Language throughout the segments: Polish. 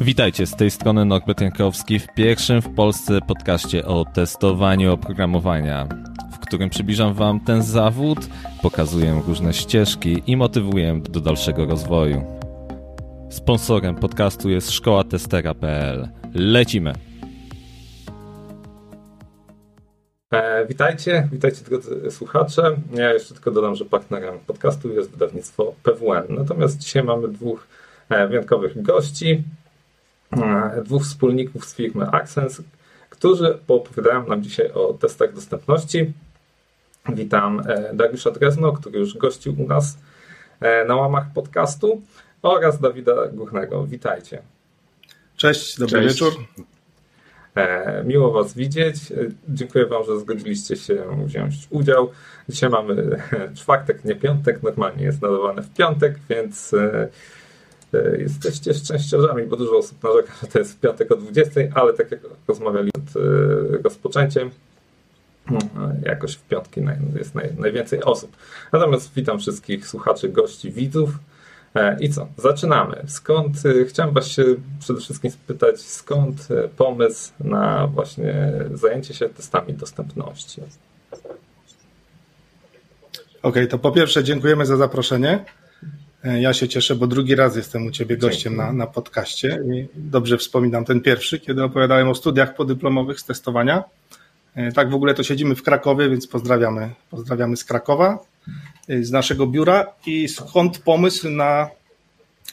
Witajcie, z tej strony Norbert Jankowski w pierwszym w Polsce podcaście o testowaniu oprogramowania, w którym przybliżam Wam ten zawód, pokazuję różne ścieżki i motywuję do dalszego rozwoju. Sponsorem podcastu jest szkoła testera.pl. Lecimy! E, witajcie, witajcie drodzy słuchacze. Ja jeszcze tylko dodam, że partnerem podcastu jest wydawnictwo PWN. Natomiast dzisiaj mamy dwóch e, wyjątkowych gości, dwóch wspólników z firmy Access, którzy poopowiadają nam dzisiaj o testach dostępności. Witam e, Dariusza Drezno, który już gościł u nas e, na łamach podcastu oraz Dawida Górnego. Witajcie. Cześć, dobry Cześć. wieczór. E, miło Was widzieć. E, dziękuję Wam, że zgodziliście się wziąć udział. Dzisiaj mamy czwartek, nie piątek. Normalnie jest nadawane w piątek, więc e, jesteście szczęściarzami, bo dużo osób narzeka, że to jest w piątek o 20, ale tak jak rozmawiali przed rozpoczęciem, no, jakoś w piątki jest najwięcej osób. Natomiast witam wszystkich słuchaczy, gości, widzów. E, I co? Zaczynamy. Skąd, e, chciałem Was się przede wszystkim spytać, skąd e, pomysł na właśnie zajęcie się testami dostępności? Okej, okay, to po pierwsze dziękujemy za zaproszenie. Ja się cieszę, bo drugi raz jestem u Ciebie gościem na, na podcaście i dobrze wspominam ten pierwszy, kiedy opowiadałem o studiach podyplomowych z testowania. Tak w ogóle to siedzimy w Krakowie, więc pozdrawiamy, pozdrawiamy z Krakowa. Y, z naszego biura i skąd pomysł na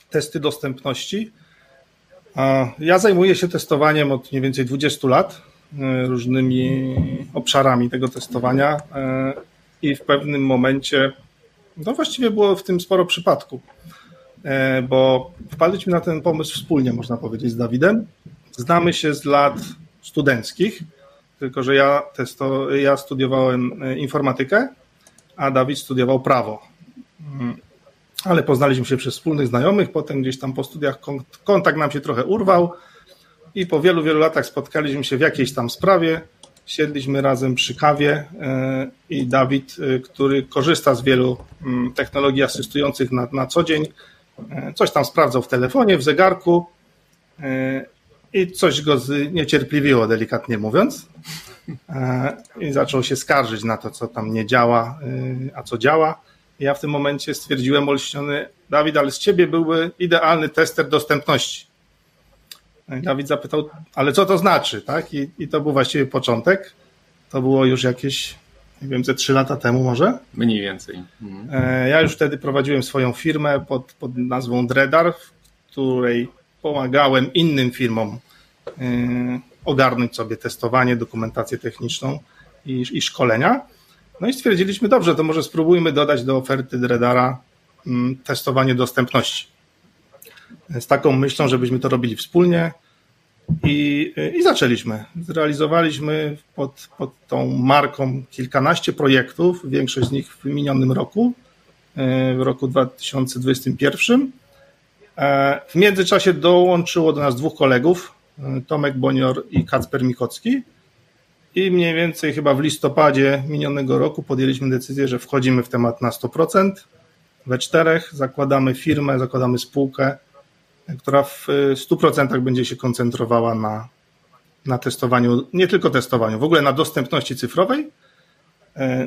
testy dostępności. Ja zajmuję się testowaniem od mniej więcej 20 lat, różnymi obszarami tego testowania i w pewnym momencie, no właściwie było w tym sporo przypadku, bo wpadliśmy na ten pomysł wspólnie, można powiedzieć, z Dawidem. Znamy się z lat studenckich, tylko że ja, testo, ja studiowałem informatykę, a Dawid studiował prawo. Mm. Ale poznaliśmy się przez wspólnych znajomych, potem gdzieś tam po studiach kontakt nam się trochę urwał i po wielu, wielu latach spotkaliśmy się w jakiejś tam sprawie, siedliśmy razem przy kawie e, i Dawid, e, który korzysta z wielu mm, technologii asystujących na, na co dzień, e, coś tam sprawdzał w telefonie, w zegarku i coś go zniecierpliwiło, delikatnie mówiąc. I zaczął się skarżyć na to, co tam nie działa, a co działa. Ja w tym momencie stwierdziłem olśniony, Dawid, ale z ciebie byłby idealny tester dostępności. E, Dawid zapytał, ale co to znaczy, tak? I, i to był właściwie początek. To było już jakieś, nie wiem, ze trzy lata temu może? Mniej więcej. Mhm. Ja już wtedy prowadziłem swoją firmę pod, pod nazwą Dreadar, w której pomagałem innym firmom ogarnąć sobie testowanie, dokumentację techniczną i, i szkolenia. No i stwierdziliśmy, dobrze, to może spróbujmy dodać do oferty Dredara mm, testowanie dostępności. Z taką myślą, żebyśmy to robili wspólnie i, i zaczęliśmy. Zrealizowaliśmy pod, pod tą marką kilkanaście projektów, większość z nich w minionym roku, w roku 2021. E, w międzyczasie dołączyło do nas dwóch kolegów, Tomek Bonior i Kacper Mikocki. I mniej więcej chyba w listopadzie minionego roku podjęliśmy decyzję, że wchodzimy w temat na 100%. We czterech zakładamy firmę, zakładamy spółkę, która w 100% będzie się koncentrowała na, na testowaniu, nie tylko testowaniu, w ogóle na dostępności cyfrowej.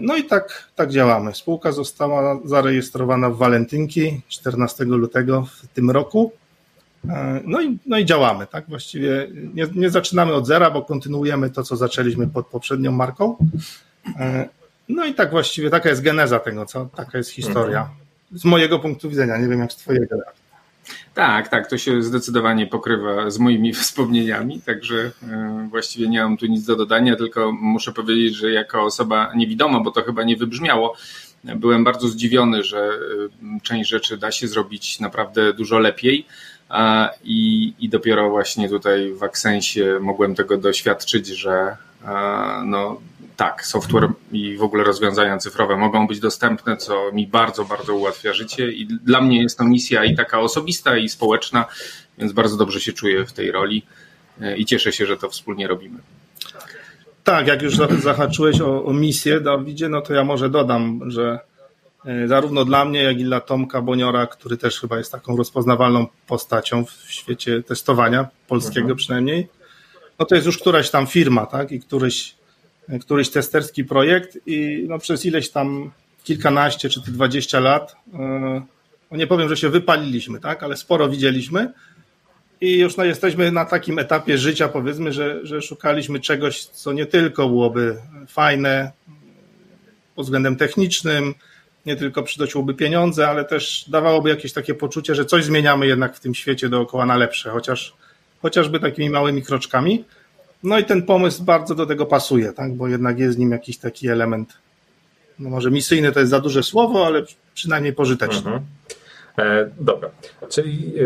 No i tak, tak działamy. Spółka została zarejestrowana w Walentynki 14 lutego w tym roku. E, no i, no i działamy, tak? Właściwie nie, nie zaczynamy od zera, bo kontynuujemy to, co zaczęliśmy pod poprzednią marką. No i tak właściwie taka jest geneza tego, co taka jest historia. Z mojego punktu widzenia, nie wiem jak z twojego. Tak, tak, to się zdecydowanie pokrywa z moimi wspomnieniami, także e, właściwie nie mam tu nic do dodania, tylko muszę powiedzieć, że jako osoba niewidoma, bo to chyba nie wybrzmiało, byłem bardzo zdziwiony, że część rzeczy da się zrobić naprawdę dużo lepiej. I, I dopiero właśnie tutaj w Accensie mogłem tego doświadczyć, że no tak, software i w ogóle rozwiązania cyfrowe mogą być dostępne, co mi bardzo, bardzo ułatwia życie i dla mnie jest to misja i taka osobista, i społeczna, więc bardzo dobrze się czuję w tej roli e, i cieszę się, że to wspólnie robimy. Tak, jak już zahaczyłeś o, o misję, Dawidzie, no to ja może dodam, że zarówno dla mnie, jak i dla Tomka Boniora, który też chyba jest taką rozpoznawalną postacią w świecie testowania polskiego mhm. przynajmniej. No to jest już któraś tam firma, tak? I któryś, któryś testerski projekt i no przez ileś tam kilkanaście czy dwadzieścia lat, no nie powiem, że się wypaliliśmy, tak? Ale sporo widzieliśmy i już no, jesteśmy na takim etapie życia, powiedzmy, że, że szukaliśmy czegoś, co nie tylko byłoby fajne pod względem technicznym, nie tylko przydoczyłoby pieniądze, ale też dawałoby jakieś takie poczucie, że coś zmieniamy jednak w tym świecie dookoła na lepsze, chociaż chociażby takimi małymi kroczkami. No i ten pomysł bardzo do tego pasuje, tak? bo jednak jest w nim jakiś taki element, no może misyjny to jest za duże słowo, ale przynajmniej pożyteczny. Mhm. E, dobra, czyli e,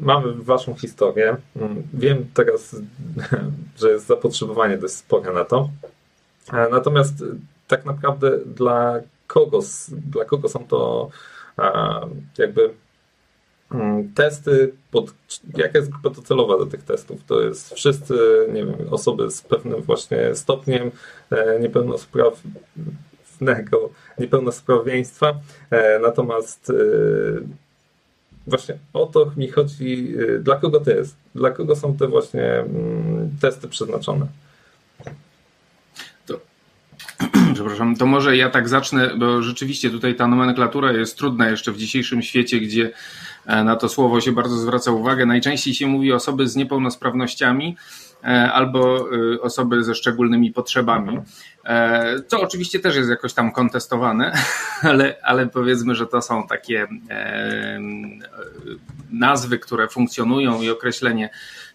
mamy waszą historię. Mm, wiem teraz, że jest zapotrzebowanie dość spore na to. E, natomiast tak naprawdę dla kogo, dla kogo są to jakby mm, testy, pod, jaka jest grupa docelowa do tych testów? To jest wszyscy, nie wiem, osoby z pewnym właśnie stopniem niepełnosprawnego, niepełnosprawieństwa, natomiast właśnie o to mi chodzi, dla kogo to jest, dla kogo są te właśnie mm, testy przeznaczone. To, przepraszam, to może ja tak zacznę, bo rzeczywiście tutaj ta nomenklatura jest trudna jeszcze w dzisiejszym świecie, gdzie e, na to słowo się bardzo zwraca uwagę. Najczęściej się mówi osoby z niepełnosprawnościami, E, albo e, osoby ze szczególnymi potrzebami. Co oczywiście też jest jakoś tam kontestowane, ale, ale powiedzmy, że to są takie nazwy, które funkcjonują i określenie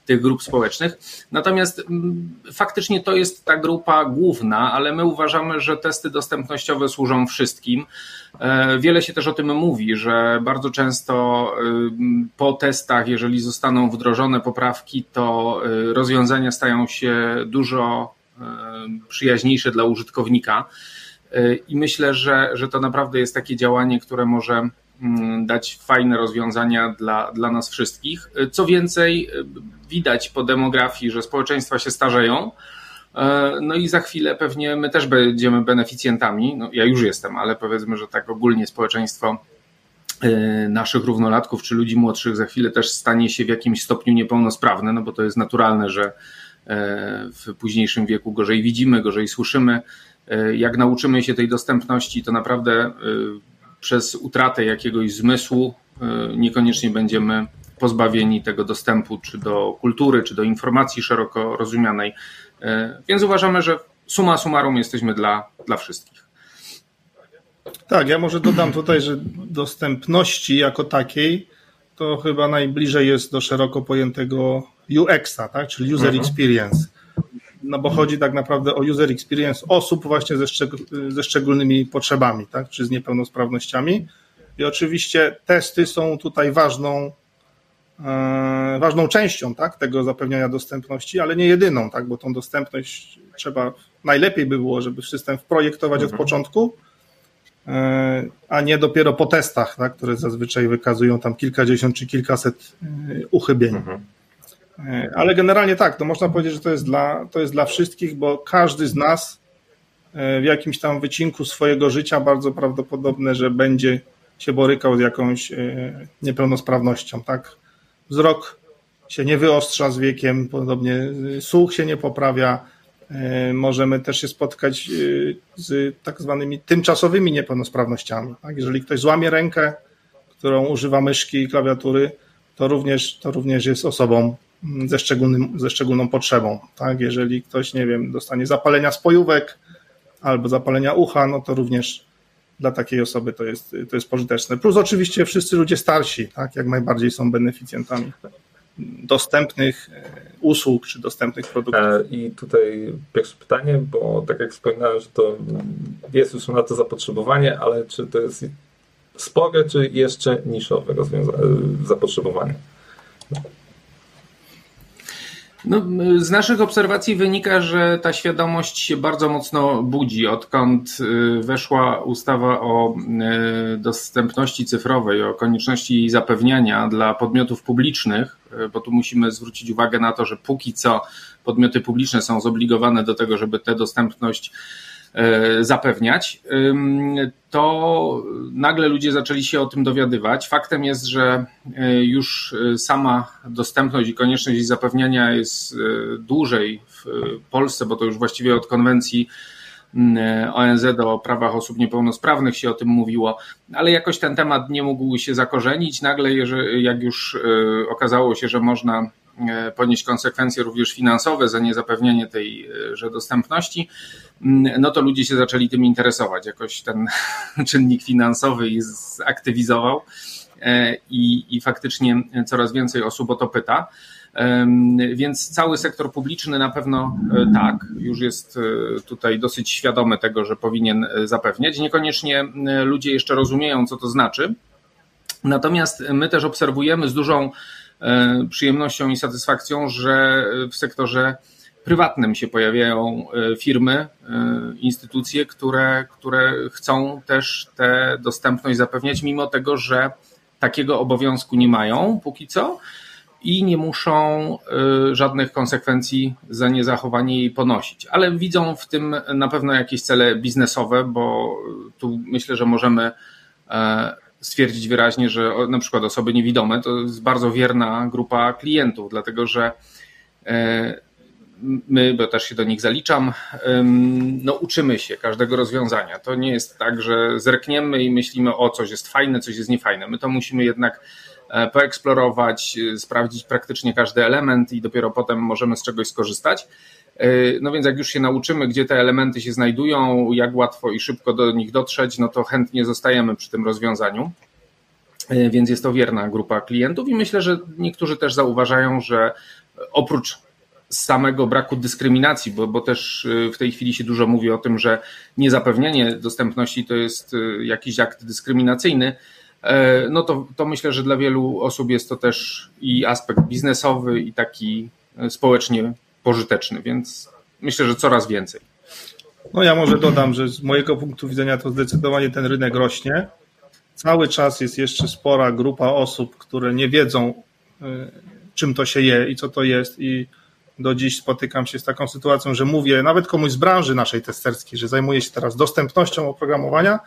tych grup społecznych. Natomiast mm, faktycznie to jest ta grupa główna, ale my uważamy, że testy dostępnościowe służą wszystkim. E, wiele się też o tym mówi, że bardzo często y, po testach, jeżeli zostaną wdrożone poprawki, to y, rozwiązania stają się dużo y, przyjaźniejsze dla użytkownika. I myślę, że, że to naprawdę jest takie działanie, które może dać fajne rozwiązania dla, dla nas wszystkich. Co więcej, widać po demografii, że społeczeństwa się starzeją. E, no i za chwilę pewnie my też będziemy beneficjentami. No, ja już jestem, ale powiedzmy, że tak ogólnie społeczeństwo e, naszych równolatków czy ludzi młodszych za chwilę też stanie się w jakimś stopniu niepełnosprawne, no bo to jest naturalne, że e, w późniejszym wieku gorzej widzimy, gorzej słyszymy. Jak nauczymy się tej dostępności, to naprawdę przez utratę jakiegoś zmysłu y, niekoniecznie będziemy pozbawieni tego dostępu czy do kultury, czy do informacji szeroko rozumianej. Y, więc uważamy, że suma summarum jesteśmy dla, dla wszystkich. Tak, ja może dodam tutaj, że dostępności jako takiej to chyba najbliżej jest do szeroko pojętego UX-a, tak? czyli User mhm. Experience no bo chodzi tak naprawdę o user experience osób właśnie ze, szczeg ze szczególnymi potrzebami, tak, czy z niepełnosprawnościami. I oczywiście testy są tutaj ważną, e, ważną częścią tak, tego zapewniania dostępności, ale nie jedyną, tak, bo tą dostępność trzeba, najlepiej by było, żeby system wprojektować mhm. od początku, e, a nie dopiero po testach, tak, które zazwyczaj wykazują tam kilkadziesiąt czy kilkaset e, uchybień. Mhm. E, ale generalnie tak, to można powiedzieć, że to jest dla, to jest dla wszystkich, bo każdy z nas e, w jakimś tam wycinku swojego życia bardzo prawdopodobne, że będzie się borykał z jakąś e, niepełnosprawnością, tak? Wzrok się nie wyostrza z wiekiem, podobnie słuch się nie poprawia. Możemy też się spotkać z tak zwanymi tymczasowymi niepełnosprawnościami. Tak? Jeżeli ktoś złamie rękę, którą używa myszki i klawiatury, to również, to również jest osobą ze, szczególnym, ze szczególną potrzebą. Tak? Jeżeli ktoś, nie wiem, dostanie zapalenia spojówek albo zapalenia ucha, no to również dla takiej osoby to jest, to jest pożyteczne. Plus oczywiście wszyscy ludzie starsi, tak, jak najbardziej są beneficjentami dostępnych e, usług czy dostępnych produktów. E, I tutaj pierwsze pytanie, bo tak jak wspominałem, że to jest już na to zapotrzebowanie, ale czy to jest spore, czy jeszcze niszowe zapotrzebowanie? No, z naszych obserwacji wynika, że ta świadomość się bardzo mocno budzi, odkąd y, weszła ustawa o y, dostępności cyfrowej, o konieczności jej zapewniania dla podmiotów publicznych, y, bo tu musimy zwrócić uwagę na to, że póki co podmioty publiczne są zobligowane do tego, żeby tę dostępność zapewniać, to nagle ludzie zaczęli się o tym dowiadywać. Faktem jest, że już sama dostępność i konieczność jej zapewniania jest dłużej w Polsce, bo to już właściwie od konwencji ONZ o prawach osób niepełnosprawnych się o tym mówiło, ale jakoś ten temat nie mógł się zakorzenić. Nagle, jak już e, okazało się, że można e, ponieść konsekwencje również finansowe za niezapewnienie tejże dostępności, mm, no to ludzie się zaczęli tym interesować. Jakoś ten czynnik finansowy zaktywizował e, i, i faktycznie coraz więcej osób o to pyta. Więc cały sektor publiczny na pewno e, tak, już jest e, tutaj dosyć świadomy tego, że powinien e, zapewniać. Niekoniecznie ludzie jeszcze rozumieją, co to znaczy. Natomiast my też obserwujemy z dużą przyjemnością i satysfakcją, że w sektorze prywatnym się pojawiają firmy, instytucje, które, które chcą też tę dostępność zapewniać, mimo tego, że takiego obowiązku nie mają póki co i nie muszą żadnych konsekwencji za niezachowanie jej ponosić. Ale widzą w tym na pewno jakieś cele biznesowe, bo tu myślę, że możemy e, stwierdzić wyraźnie, że na przykład osoby niewidome to jest bardzo wierna grupa klientów, dlatego że e, my, bo też się do nich zaliczam, no uczymy się każdego rozwiązania. To nie jest tak, że zerkniemy i myślimy, o coś jest fajne, coś jest niefajne. My to musimy jednak E, poeksplorować, e, sprawdzić praktycznie każdy element i dopiero potem możemy z czegoś skorzystać. E, no więc jak już się nauczymy, gdzie te elementy się znajdują, jak łatwo i szybko do nich dotrzeć, no to chętnie zostajemy przy tym rozwiązaniu. Więc jest to wierna grupa klientów i myślę, że niektórzy też zauważają, że oprócz samego braku dyskryminacji, bo, bo też w tej chwili się dużo mówi o tym, że niezapewnienie dostępności to jest jakiś akt dyskryminacyjny, E, no to, to myślę, że dla wielu osób jest to też i aspekt biznesowy, i taki e, społecznie pożyteczny, więc myślę, że coraz więcej. No ja może dodam, że z mojego punktu widzenia to zdecydowanie ten rynek rośnie. Cały czas jest jeszcze spora grupa osób, które nie wiedzą, e, czym to się je i co to jest i do dziś spotykam się z taką sytuacją, że mówię nawet komuś z branży naszej testerskiej, że zajmuję się teraz dostępnością oprogramowania,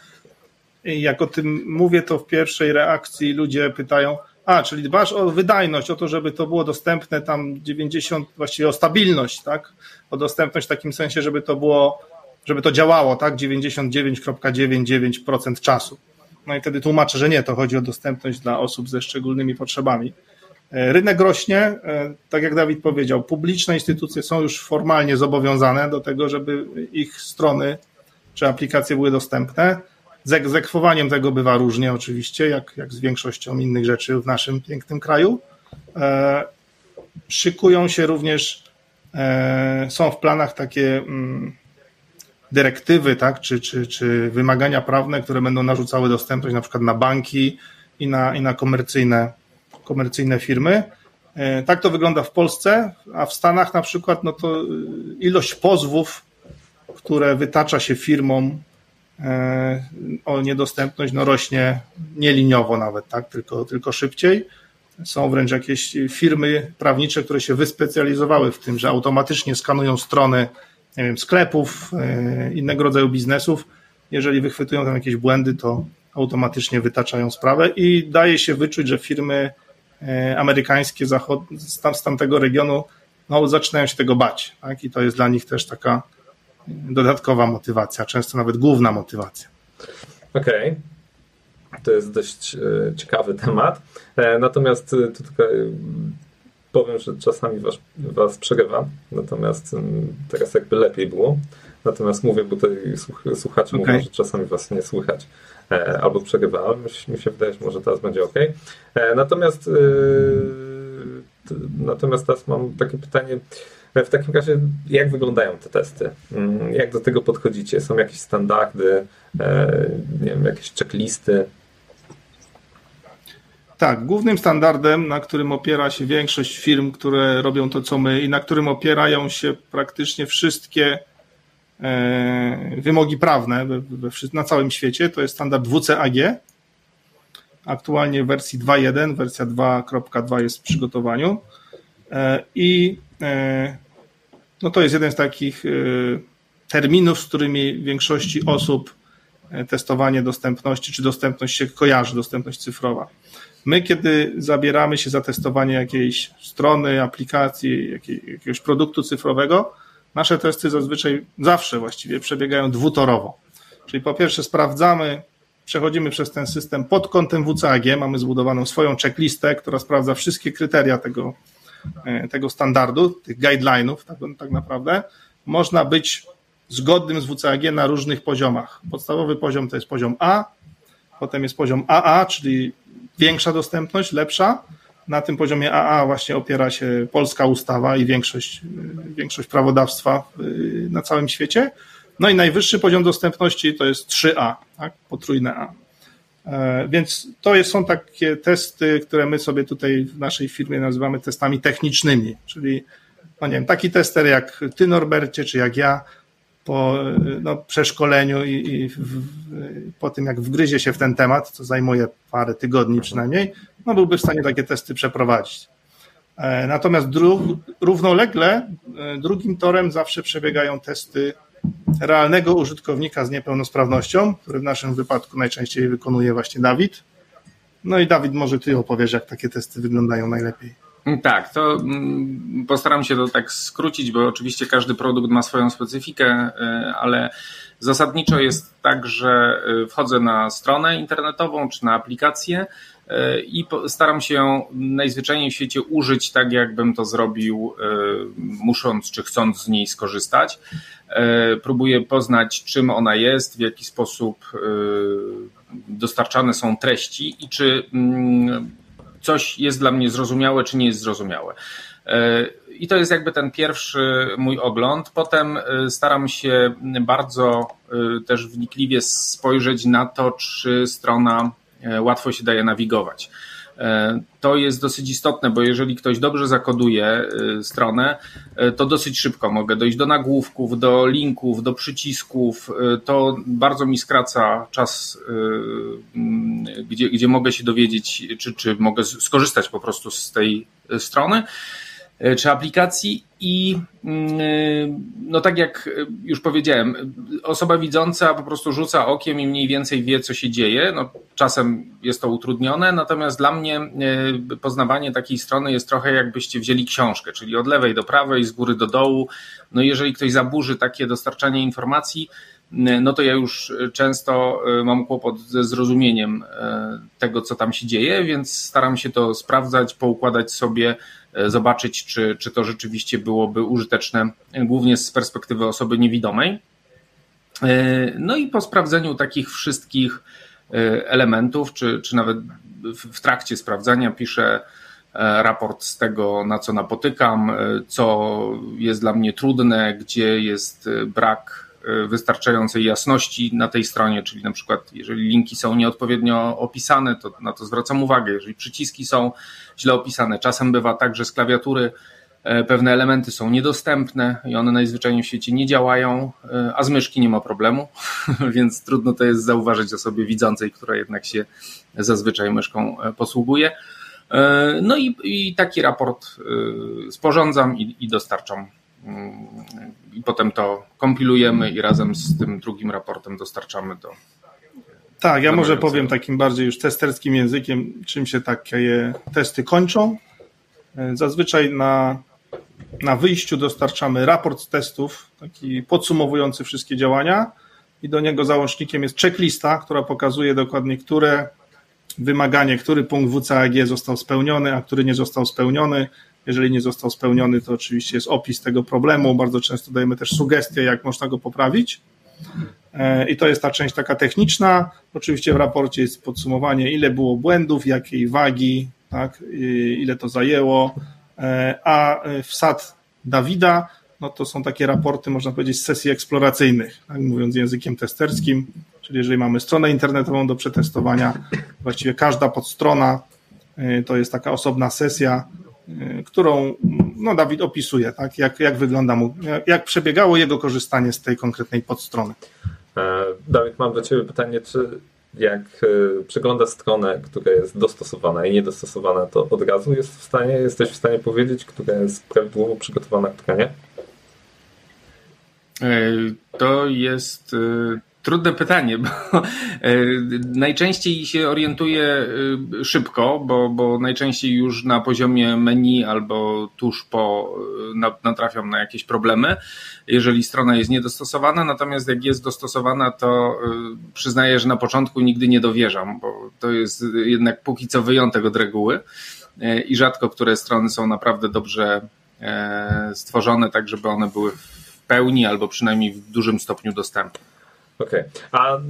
jak o tym mówię, to w pierwszej reakcji ludzie pytają, a, czyli dbasz o wydajność, o to, żeby to było dostępne tam 90, właściwie o stabilność, tak? O dostępność w takim sensie, żeby to było, żeby to działało, tak? 99,99% czasu. No i wtedy tłumaczę, że nie, to chodzi o dostępność dla osób ze szczególnymi potrzebami. E, rynek rośnie, e, tak jak Dawid powiedział, publiczne instytucje są już formalnie zobowiązane do tego, żeby ich strony czy aplikacje były dostępne. Z egzekwowaniem tego bywa różnie oczywiście, jak, jak z większością innych rzeczy w naszym pięknym kraju. E, szykują się również, e, są w planach takie mm, dyrektywy, tak, czy, czy, czy wymagania prawne, które będą narzucały dostępność na przykład na banki i na, i na komercyjne, komercyjne firmy. E, tak to wygląda w Polsce, a w Stanach na przykład no to ilość pozwów, które wytacza się firmom o niedostępność no rośnie nieliniowo nawet, tak, tylko, tylko szybciej. Są wręcz jakieś firmy prawnicze, które się wyspecjalizowały w tym, że automatycznie skanują strony nie wiem, sklepów, e, innego rodzaju biznesów. Jeżeli wychwytują tam jakieś błędy, to automatycznie wytaczają sprawę i daje się wyczuć, że firmy e, amerykańskie z, tamtego regionu no, zaczynają się tego bać. Tak? I to jest dla nich też taka dodatkowa motywacja, często nawet główna motywacja. Okej. Okay. To jest dość e, ciekawy temat. E, natomiast e, tu tylko powiem, że czasami was, was przegrywa, natomiast teraz jakby lepiej było. Natomiast mówię, bo tutaj słuchacze okay. mówią, że czasami was nie słychać albo przegrywałem. Mi się wydaje, że może teraz będzie ok. Natomiast natomiast teraz mam takie pytanie w takim razie, jak wyglądają te testy? Mm, jak do tego podchodzicie? Są jakieś standardy, e, nie wiem, jakieś checklisty? Tak, głównym standardem, na którym opiera się większość firm, które robią to, co my, i na którym opierają się praktycznie wszystkie e, wymogi prawne na całym świecie, to jest standard WCAG. Aktualnie w wersji 2.1, wersja 2.2 jest w przygotowaniu. E, I no to jest jeden z takich y, terminów, z którymi większości osób testowanie dostępności czy dostępność się kojarzy, dostępność cyfrowa. My, kiedy zabieramy się za testowanie jakiejś strony, aplikacji, jakiegoś produktu cyfrowego, nasze testy zazwyczaj zawsze właściwie przebiegają dwutorowo. Czyli po pierwsze sprawdzamy, przechodzimy przez ten system pod kątem WCAG, mamy zbudowaną swoją checklistę, która sprawdza wszystkie kryteria tego, e, tego standardu, tych guidelinów tak, tak naprawdę. Można być zgodnym z WCAG na różnych poziomach. Podstawowy poziom to jest poziom A, potem jest poziom AA, czyli większa dostępność, lepsza. Na tym poziomie AA właśnie opiera się polska ustawa i większość, większość prawodawstwa na całym świecie. No i najwyższy poziom dostępności to jest 3A, tak? potrójne A. E, więc to są takie testy, które my sobie tutaj w naszej firmie nazywamy testami technicznymi, czyli no nie wiem, taki tester jak ty Norbercie, czy jak ja, po no, przeszkoleniu i, i w, po tym, jak wgryzie się w ten temat, co zajmuje parę tygodni przynajmniej, no byłby w stanie takie testy przeprowadzić. E, natomiast dru, równolegle e, drugim torem zawsze przebiegają testy realnego użytkownika z niepełnosprawnością, który w naszym wypadku najczęściej wykonuje właśnie Dawid. No i Dawid, może ty opowiesz, jak takie testy wyglądają najlepiej. Tak, to mm, postaram się to tak skrócić, bo oczywiście każdy produkt ma swoją specyfikę, y, ale zasadniczo jest tak, że y, wchodzę na stronę internetową czy na aplikację i staram się najzwyczajniej w świecie użyć tak, jakbym to zrobił, musząc czy chcąc z niej skorzystać. Próbuję poznać, czym ona jest, w jaki sposób dostarczane są treści i czy mm, coś jest dla mnie zrozumiałe, czy nie jest zrozumiałe. E, I to jest jakby ten pierwszy mój ogląd. Potem e, staram się bardzo e, też wnikliwie spojrzeć na to, czy strona łatwo się daje nawigować. To jest dosyć istotne, bo jeżeli ktoś dobrze zakoduje stronę, to dosyć szybko mogę dojść do nagłówków, do linków, do przycisków. To bardzo mi skraca czas, gdzie, gdzie mogę się dowiedzieć, czy, czy mogę skorzystać po prostu z tej strony. E, czy aplikacji i mm, e, no tak jak już powiedziałem, osoba widząca po prostu rzuca okiem i mniej więcej wie, co się dzieje. No, czasem jest to utrudnione, natomiast dla mnie e, poznawanie takiej strony jest trochę jakbyście wzięli książkę, czyli od lewej do prawej, z góry do dołu. No jeżeli ktoś zaburzy takie dostarczanie informacji, no to ja już często mam kłopot ze zrozumieniem tego, co tam się dzieje, więc staram się to sprawdzać, poukładać sobie E, zobaczyć, czy, czy to rzeczywiście byłoby użyteczne, głównie z perspektywy osoby niewidomej. E, no i po sprawdzeniu takich wszystkich e, elementów, czy, czy nawet w trakcie sprawdzania piszę raport z tego, na co napotykam, co jest dla mnie trudne, gdzie jest brak E, wystarczającej jasności na tej stronie, czyli na przykład jeżeli linki są nieodpowiednio opisane, to na to zwracam uwagę, jeżeli przyciski są źle opisane. Czasem bywa tak, że z klawiatury e, pewne elementy są niedostępne i one najzwyczajniej w świecie nie działają, e, a z myszki nie ma problemu, więc trudno to jest zauważyć osobie widzącej, która jednak się zazwyczaj myszką posługuje. No i, i taki raport sporządzam i, i dostarczam i potem to kompilujemy i razem z tym drugim raportem dostarczamy do. Tak, ja może powiem takim bardziej już testerskim językiem, czym się takie testy kończą. Zazwyczaj na, na wyjściu dostarczamy raport z testów, taki podsumowujący wszystkie działania, i do niego załącznikiem jest checklista, która pokazuje dokładnie, które wymaganie, który punkt WCAG został spełniony, a który nie został spełniony, jeżeli nie został spełniony, to oczywiście jest opis tego problemu. Bardzo często dajemy też sugestie, jak można go poprawić. E, I to jest ta część taka techniczna. Oczywiście w raporcie jest podsumowanie, ile było błędów, jakiej wagi, tak, ile to zajęło. E, a wsad Dawida, no to są takie raporty, można powiedzieć, z sesji eksploracyjnych, tak, mówiąc językiem testerskim. Czyli jeżeli mamy stronę internetową do przetestowania, właściwie każda podstrona e, to jest taka osobna sesja, którą no, Dawid opisuje, tak? jak, jak wygląda mu, jak przebiegało jego korzystanie z tej konkretnej podstrony. E, Dawid, mam do Ciebie pytanie, czy jak e, przegląda stronę, która jest dostosowana i niedostosowana, to od razu jest w stanie, jesteś w stanie powiedzieć, która jest prawidłowo przygotowana, która nie? To jest Trudne pytanie, bo najczęściej się orientuję szybko, bo, bo najczęściej już na poziomie menu albo tuż po natrafiam na jakieś problemy, jeżeli strona jest niedostosowana, natomiast jak jest dostosowana, to przyznaję, że na początku nigdy nie dowierzam, bo to jest jednak póki co wyjątek od reguły i rzadko które strony są naprawdę dobrze stworzone, tak żeby one były w pełni albo przynajmniej w dużym stopniu dostępne. Okej, okay. a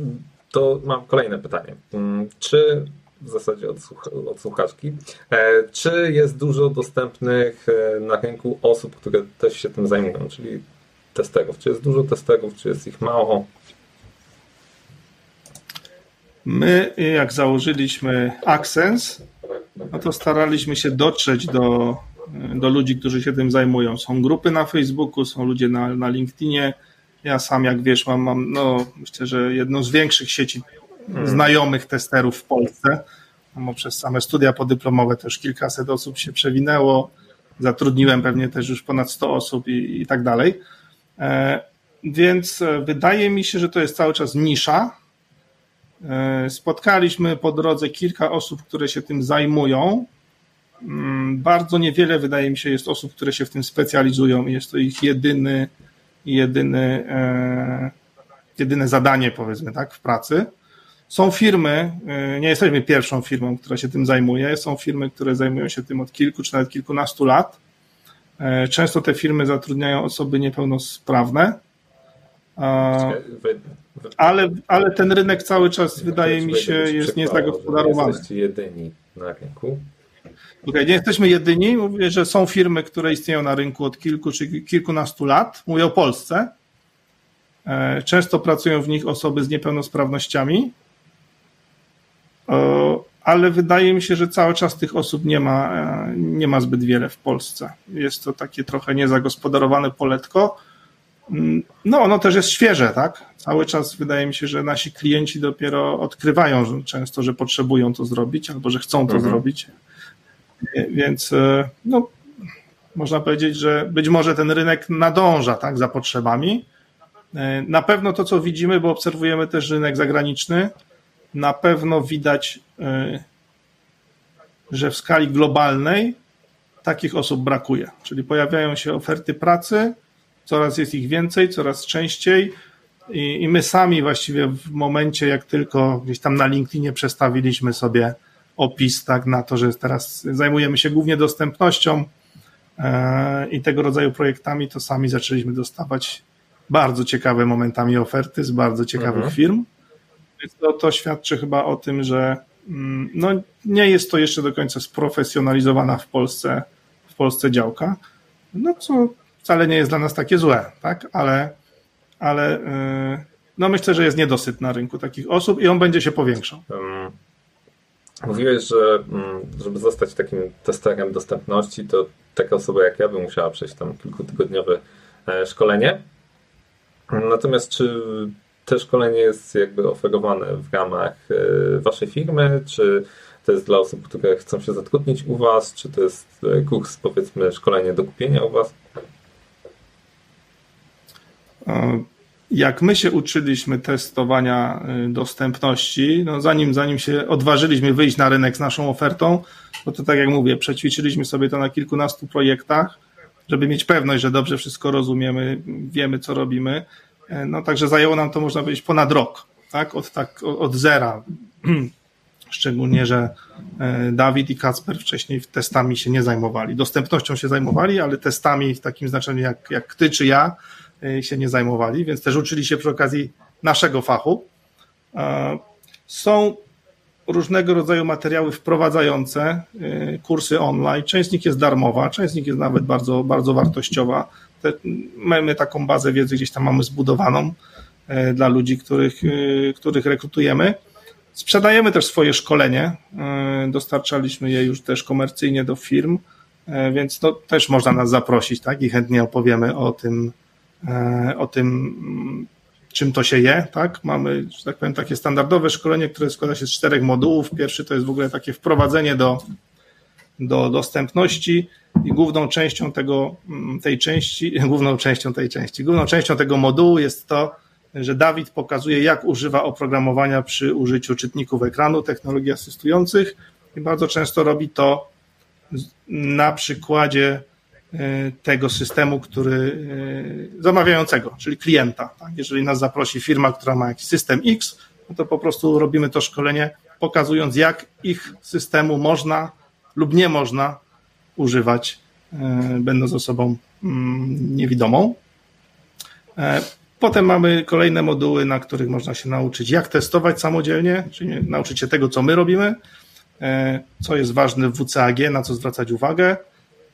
to mam kolejne pytanie. Mm, czy w zasadzie od, słuch od słuchaczki, e, czy jest dużo dostępnych e, na rynku osób, które też się tym zajmują, czyli testerów? Czy jest dużo testerów, czy jest ich mało? My, jak założyliśmy Access, no to staraliśmy się dotrzeć do, do ludzi, którzy się tym zajmują. Są grupy na Facebooku, są ludzie na, na LinkedInie, ja sam, jak wiesz, mam, mam no, myślę, że jedną z większych sieci hmm. znajomych testerów w Polsce. No, przez same studia podyplomowe też kilkaset osób się przewinęło. Zatrudniłem pewnie też już ponad 100 osób i, i tak dalej. E, więc e, wydaje mi się, że to jest cały czas nisza. E, spotkaliśmy po drodze kilka osób, które się tym zajmują. Mm, bardzo niewiele, wydaje mi się, jest osób, które się w tym specjalizują. Jest to ich jedyny jedyny, e, jedyne zadanie, powiedzmy tak, w pracy. Są firmy, e, nie jesteśmy pierwszą firmą, która się tym zajmuje, są firmy, które zajmują się tym od kilku czy nawet kilkunastu lat. E, często te firmy zatrudniają osoby niepełnosprawne, ale, ale ten rynek cały czas, wydaje mi się, jest niezagospodarowany. Jesteście jedyni na rynku. Okay, nie jesteśmy jedyni. Mówię, że są firmy, które istnieją na rynku od kilku czy kilkunastu lat. Mówię o Polsce. E, często pracują w nich osoby z niepełnosprawnościami, e, ale wydaje mi się, że cały czas tych osób nie ma, e, nie ma zbyt wiele w Polsce. Jest to takie trochę niezagospodarowane poletko. Mm, no, ono też jest świeże, tak? Cały czas wydaje mi się, że nasi klienci dopiero odkrywają często, że potrzebują to zrobić albo że chcą to mhm. zrobić. Więc e, no, można powiedzieć, że być może ten rynek nadąża tak, za potrzebami. E, na pewno to, co widzimy, bo obserwujemy też rynek zagraniczny, na pewno widać, e, że w skali globalnej takich osób brakuje. Czyli pojawiają się oferty pracy, coraz jest ich więcej, coraz częściej. I, I my sami właściwie w momencie, jak tylko gdzieś tam na LinkedInie przestawiliśmy sobie opis tak, na to, że teraz zajmujemy się głównie dostępnością e, i tego rodzaju projektami, to sami zaczęliśmy dostawać bardzo ciekawe momentami oferty z bardzo ciekawych mhm. firm. Więc to, to świadczy chyba o tym, że mm, no, nie jest to jeszcze do końca sprofesjonalizowana w Polsce, w Polsce działka, no co wcale nie jest dla nas takie złe, tak? Ale, ale e, no myślę, że jest niedosyt na rynku takich osób i on będzie się powiększał. Mówiłeś, że mm, żeby zostać takim testerem dostępności, to taka osoba jak ja by musiała przejść tam kilkutygodniowe e, szkolenie. Natomiast czy te szkolenie jest jakby oferowane w ramach e, waszej firmy, czy to jest dla osób, które chcą się zatrudnić u was, czy to jest e, kurs, powiedzmy, szkolenie do kupienia u was? Jak my się uczyliśmy testowania y, dostępności, no zanim, zanim się odważyliśmy wyjść na rynek z naszą ofertą, no to tak jak mówię, przećwiczyliśmy sobie to na kilkunastu projektach, żeby mieć pewność, że dobrze wszystko rozumiemy, wiemy co robimy. E, no także zajęło nam to, można powiedzieć, ponad rok, tak? Od, tak, od zera. Szczególnie, że e, Dawid i Kacper wcześniej testami się nie zajmowali. Dostępnością się zajmowali, ale testami w takim znaczeniu jak, jak ty czy ja, się nie zajmowali, więc też uczyli się przy okazji naszego fachu. Są różnego rodzaju materiały wprowadzające y, kursy online. Część z nich jest darmowa, część z nich jest nawet bardzo, bardzo wartościowa. Te, my taką bazę wiedzy gdzieś tam mamy zbudowaną y, dla ludzi, których, których rekrutujemy. Sprzedajemy też swoje szkolenie. Dostarczaliśmy je już też komercyjnie do firm, więc to też można nas zaprosić, tak? I chętnie opowiemy o tym, E, o tym, czym to się je, tak? Mamy, że tak powiem, takie standardowe szkolenie, które składa się z czterech modułów. Pierwszy to jest w ogóle takie wprowadzenie do, do dostępności i główną częścią tego, mm, tej części, główną częścią tej części, główną częścią tego modułu jest to, że Dawid pokazuje, jak używa oprogramowania przy użyciu czytników ekranu, technologii asystujących i bardzo często robi to na przykładzie e, tego systemu, który e, zamawiającego, czyli klienta. Tak? Jeżeli nas zaprosi firma, która ma jakiś system X, no to po prostu robimy to szkolenie, pokazując, jak ich systemu można lub nie można używać, e, będąc osobą mm, niewidomą. Potem mamy kolejne moduły, na których można się nauczyć, jak testować samodzielnie, czyli nauczyć się tego, co my robimy, e, co jest ważne w WCAG, na co zwracać uwagę.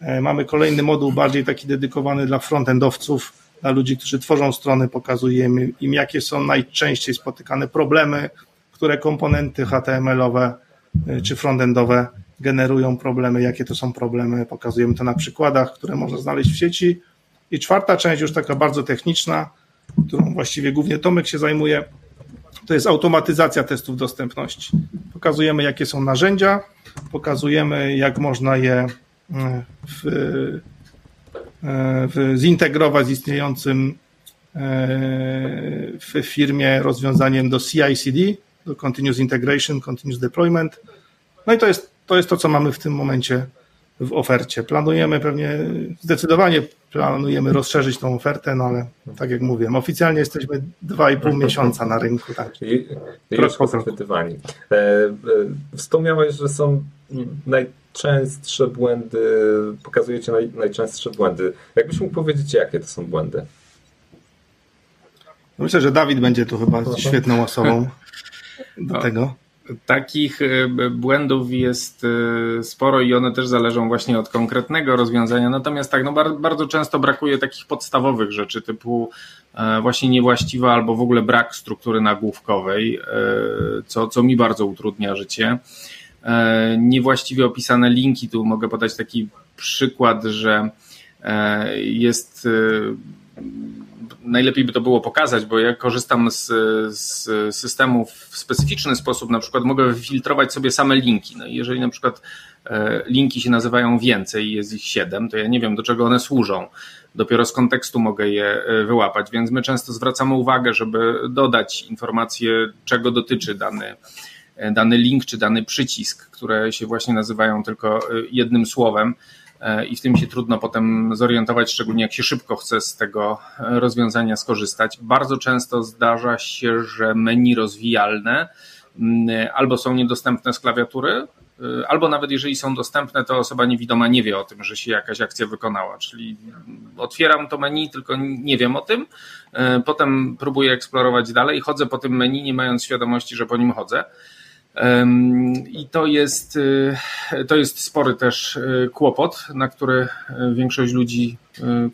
E, mamy kolejny moduł, bardziej taki dedykowany dla frontendowców, dla ludzi, którzy tworzą strony, pokazujemy im, jakie są najczęściej spotykane problemy, które komponenty HTML-owe e, czy frontendowe generują problemy, jakie to są problemy. Pokazujemy to na przykładach, które można znaleźć w sieci. I czwarta część, już taka bardzo techniczna, którą właściwie głównie Tomek się zajmuje, to jest automatyzacja testów dostępności. Pokazujemy, jakie są narzędzia, pokazujemy, jak można je w, e, w, zintegrować z istniejącym e, w firmie rozwiązaniem do CI/CD, do Continuous Integration, Continuous Deployment. No i to jest to, jest to co mamy w tym momencie w ofercie. Planujemy pewnie, zdecydowanie planujemy rozszerzyć tą ofertę, no ale tak jak mówiłem, oficjalnie jesteśmy 2,5 miesiąca na rynku. Tak. I, i już zachwytywani. E, e, wspomniałeś, że są najczęstsze błędy, pokazujecie naj, najczęstsze błędy. Jakbyś mógł powiedzieć, jakie to są błędy? Myślę, że Dawid będzie tu chyba świetną osobą do tego. Takich e, błędów jest e, sporo i one też zależą właśnie od konkretnego rozwiązania. Natomiast tak, no bardzo często brakuje takich podstawowych rzeczy typu e, właśnie niewłaściwa albo w ogóle brak struktury nagłówkowej, co, co mi bardzo utrudnia życie. Niewłaściwie opisane linki, tu mogę podać taki przykład, że jest najlepiej by to było pokazać, bo ja korzystam z, z systemu w specyficzny sposób, na przykład mogę wyfiltrować sobie same linki. No jeżeli na przykład e, linki się nazywają więcej, jest ich siedem, to ja nie wiem do czego one służą. Dopiero z kontekstu mogę je e, wyłapać, więc my często zwracamy uwagę, żeby dodać informację, czego dotyczy dany, e, dany link czy dany przycisk, które się właśnie nazywają tylko jednym słowem E, i w tym się trudno potem zorientować, szczególnie jak się szybko chce z tego rozwiązania skorzystać. Bardzo często zdarza się, że menu rozwijalne mm, albo są niedostępne z klawiatury, e, albo nawet jeżeli są dostępne, to osoba niewidoma nie wie o tym, że się jakaś akcja wykonała. Czyli otwieram to menu, tylko nie wiem o tym, e, potem próbuję eksplorować dalej, chodzę po tym menu, nie mając świadomości, że po nim chodzę. I to jest, y, to jest spory też y, kłopot, na który y, większość ludzi,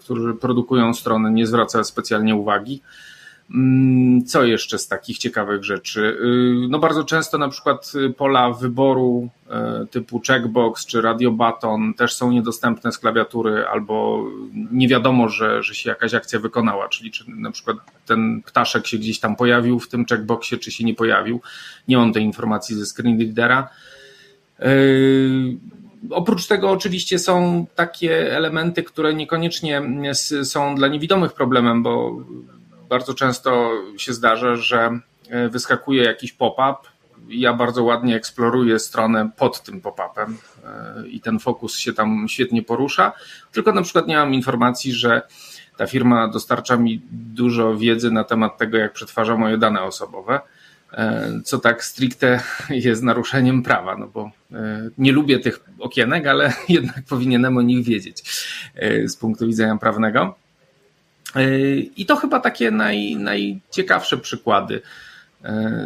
którzy produkują strony, nie zwraca specjalnie uwagi. Mm, co jeszcze z takich ciekawych rzeczy? Y, no bardzo często na przykład y, pola wyboru y, typu checkbox czy radio button też są niedostępne z klawiatury albo nie wiadomo, że, że się jakaś akcja wykonała, czyli czy na przykład ten ptaszek się gdzieś tam pojawił w tym checkboxie, czy się nie pojawił. Nie mam tej informacji ze screenreadera. Oprócz tego oczywiście są takie elementy, które niekoniecznie są dla niewidomych problemem, bo bardzo często się zdarza, że e, wyskakuje jakiś pop-up. Ja bardzo ładnie eksploruję stronę pod tym pop-upem e, i ten fokus się tam świetnie porusza. Tylko na przykład nie mam informacji, że ta firma dostarcza mi dużo wiedzy na temat tego, jak przetwarza moje dane osobowe e, co tak stricte jest naruszeniem prawa, no bo nie lubię tych okienek, ale jednak powinienem o nich wiedzieć z punktu widzenia prawnego. I to chyba takie naj, najciekawsze przykłady.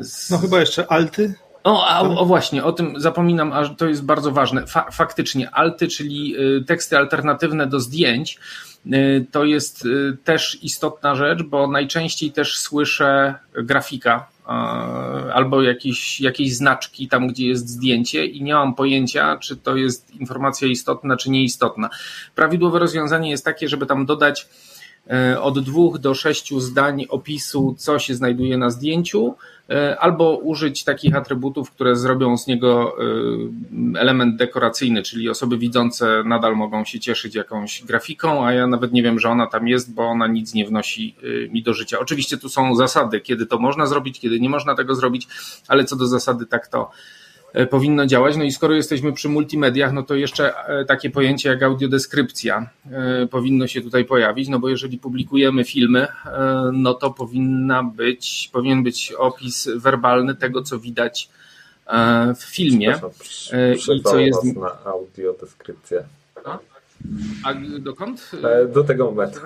Z... No chyba jeszcze alty. O, a, o właśnie, o tym zapominam, a to jest bardzo ważne. Fa faktycznie, alty, czyli y, teksty alternatywne do zdjęć, to jest też istotna rzecz, bo najczęściej też słyszę grafika albo jakieś, jakieś znaczki tam, gdzie jest zdjęcie i nie mam pojęcia, czy to jest informacja istotna, czy nieistotna. Prawidłowe rozwiązanie jest takie, żeby tam dodać od dwóch do sześciu zdań opisu, co się znajduje na zdjęciu, E, albo użyć takich atrybutów, które zrobią z niego e, element dekoracyjny, czyli osoby widzące nadal mogą się cieszyć jakąś grafiką, a ja nawet nie wiem, że ona tam jest, bo ona nic nie wnosi e, mi do życia. Oczywiście tu są zasady, kiedy to można zrobić, kiedy nie można tego zrobić, ale co do zasady tak to E, powinno działać. No i skoro jesteśmy przy multimediach, no to jeszcze e, takie pojęcie jak audiodeskrypcja e, powinno się tutaj pojawić, no bo jeżeli publikujemy filmy, no to powinna być, powinien być opis werbalny tego, co widać w filmie. I co jest na audiodeskrypcję. A, a dokąd? Do tego momentu.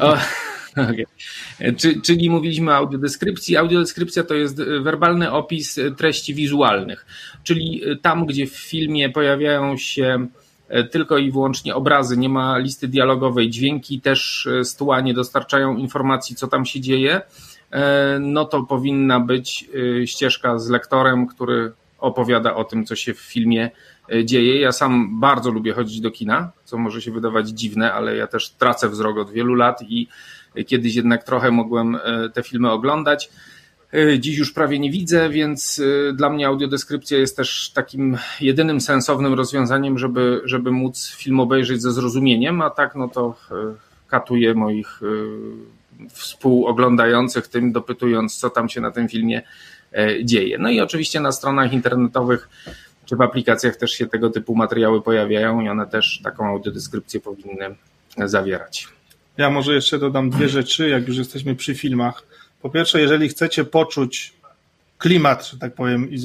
O, Okay. Czy, czyli mówiliśmy o audiodeskrypcji. Audiodeskrypcja to jest werbalny opis treści wizualnych, czyli tam, gdzie w filmie pojawiają się tylko i wyłącznie obrazy, nie ma listy dialogowej, dźwięki też z tła nie dostarczają informacji, co tam się dzieje, no to powinna być ścieżka z lektorem, który opowiada o tym, co się w filmie dzieje. Ja sam bardzo lubię chodzić do kina, co może się wydawać dziwne, ale ja też tracę wzrok od wielu lat i Kiedyś jednak trochę mogłem e, te filmy oglądać. E, dziś już prawie nie widzę, więc e, dla mnie audiodeskrypcja jest też takim jedynym sensownym rozwiązaniem, żeby, żeby móc film obejrzeć ze zrozumieniem, a tak no to katuję moich współoglądających tym, dopytując, co tam się na tym filmie dzieje. No i oczywiście na stronach internetowych czy w aplikacjach też się tego typu materiały pojawiają i one też taką audiodeskrypcję powinny zawierać. Ja może jeszcze dodam dwie rzeczy, jak już jesteśmy przy filmach. Po pierwsze, jeżeli chcecie poczuć klimat, że tak powiem, i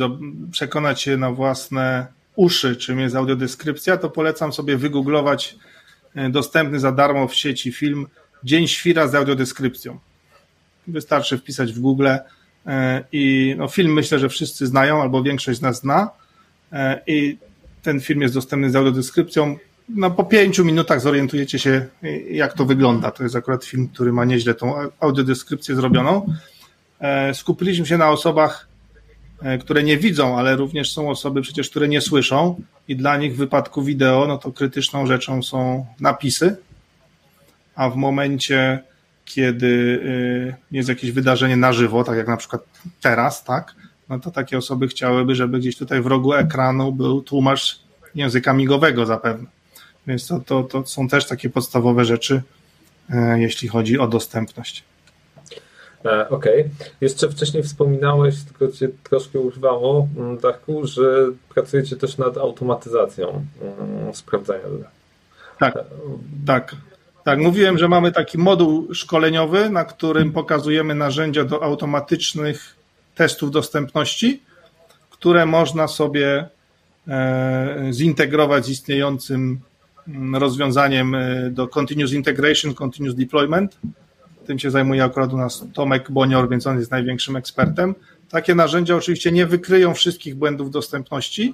przekonać się na własne uszy, czym jest audiodeskrypcja, to polecam sobie wygooglować e, dostępny za darmo w sieci film Dzień Świra z audiodeskrypcją. Wystarczy wpisać w Google e, i no, film myślę, że wszyscy znają, albo większość z nas zna e, i ten film jest dostępny z audiodeskrypcją no, po pięciu minutach zorientujecie się, jak to wygląda. To jest akurat film, który ma nieźle tą audiodeskrypcję zrobioną. E, skupiliśmy się na osobach, e, które nie widzą, ale również są osoby przecież, które nie słyszą i dla nich w wypadku wideo, no to krytyczną rzeczą są napisy, a w momencie, kiedy e, jest jakieś wydarzenie na żywo, tak jak na przykład teraz, tak, no to takie osoby chciałyby, żeby gdzieś tutaj w rogu ekranu był tłumacz języka migowego zapewne. Więc to, to, to są też takie podstawowe rzeczy, e, jeśli chodzi o dostępność. E, okej. Okay. Jeszcze wcześniej wspominałeś, tylko cię troszkę urwało, mm, Darku, że pracujecie też nad automatyzacją mm, sprawdzania. Tak, tak. Tak, mówiłem, że mamy taki moduł szkoleniowy, na którym pokazujemy narzędzia do automatycznych testów dostępności, które można sobie e, zintegrować z istniejącym rozwiązaniem e, do Continuous Integration, Continuous Deployment. Tym się zajmuje akurat u nas Tomek Bonior, więc on jest największym ekspertem. Takie narzędzia oczywiście nie wykryją wszystkich błędów dostępności,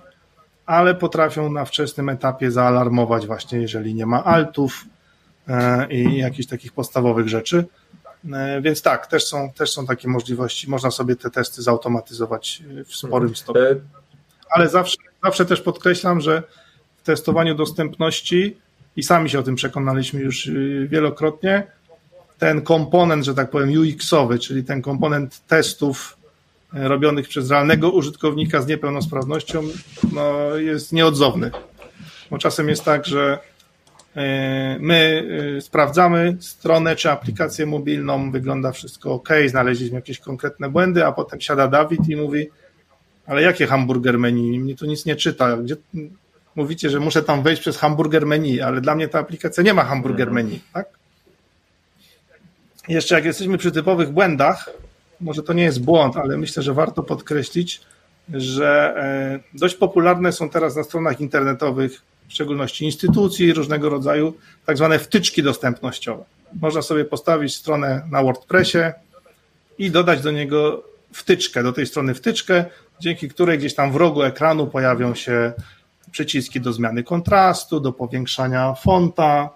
ale potrafią na wczesnym etapie zaalarmować właśnie, jeżeli nie ma altów e, i jakichś takich podstawowych rzeczy. E, więc tak, też są, też są takie możliwości. Można sobie te testy zautomatyzować w sporym stopniu. Ale zawsze, zawsze też podkreślam, że testowaniu dostępności i sami się o tym przekonaliśmy już y, wielokrotnie. Ten komponent, że tak powiem, UX-owy, czyli ten komponent testów y, robionych przez realnego użytkownika z niepełnosprawnością, no, jest nieodzowny. Bo czasem jest tak, że y, my sprawdzamy stronę czy aplikację mobilną, wygląda wszystko ok, znaleźliśmy jakieś konkretne błędy, a potem siada Dawid i mówi, ale jakie hamburger menu? Mnie to nic nie czyta. Gdzie, mówicie, że muszę tam wejść przez hamburger menu, ale dla mnie ta aplikacja nie ma hamburger mhm. menu, tak? Jeszcze jak jesteśmy przy typowych błędach, może to nie jest błąd, ale myślę, że warto podkreślić, że e, dość popularne są teraz na stronach internetowych, w szczególności instytucji różnego rodzaju, tak zwane wtyczki dostępnościowe. Można sobie postawić stronę na WordPressie i dodać do niego wtyczkę, do tej strony wtyczkę, dzięki której gdzieś tam w rogu ekranu pojawią się przyciski do zmiany kontrastu, do powiększania fonta,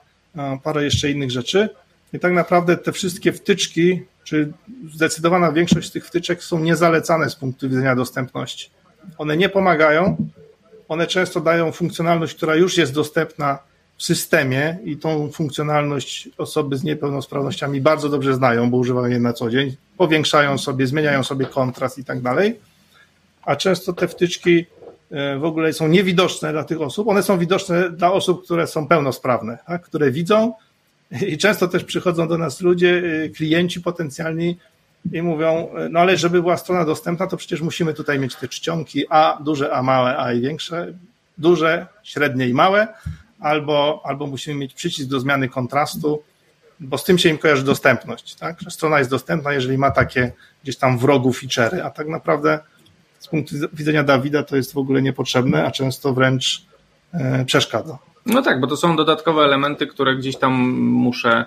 parę jeszcze innych rzeczy. I tak naprawdę te wszystkie wtyczki, czy zdecydowana większość tych wtyczek są niezalecane z punktu widzenia dostępności. One nie pomagają, one często dają funkcjonalność, która już jest dostępna w systemie i tą funkcjonalność osoby z niepełnosprawnościami bardzo dobrze znają, bo używają jej na co dzień, powiększają sobie, zmieniają sobie kontrast i tak dalej, a często te wtyczki w ogóle są niewidoczne dla tych osób. One są widoczne dla osób, które są pełnosprawne, tak? które widzą i często też przychodzą do nas ludzie, e, klienci potencjalni i mówią, e, no ale żeby była strona dostępna, to przecież musimy tutaj mieć te czcionki A duże, A małe, A i większe, duże, średnie i małe, albo, albo musimy mieć przycisk do zmiany kontrastu, bo z tym się im kojarzy dostępność, tak? Że strona jest dostępna, jeżeli ma takie gdzieś tam w rogu feature'y, a tak naprawdę z punktu widzenia Dawida to jest w ogóle niepotrzebne, a często wręcz e, przeszkadza. No tak, bo to są dodatkowe elementy, które gdzieś tam muszę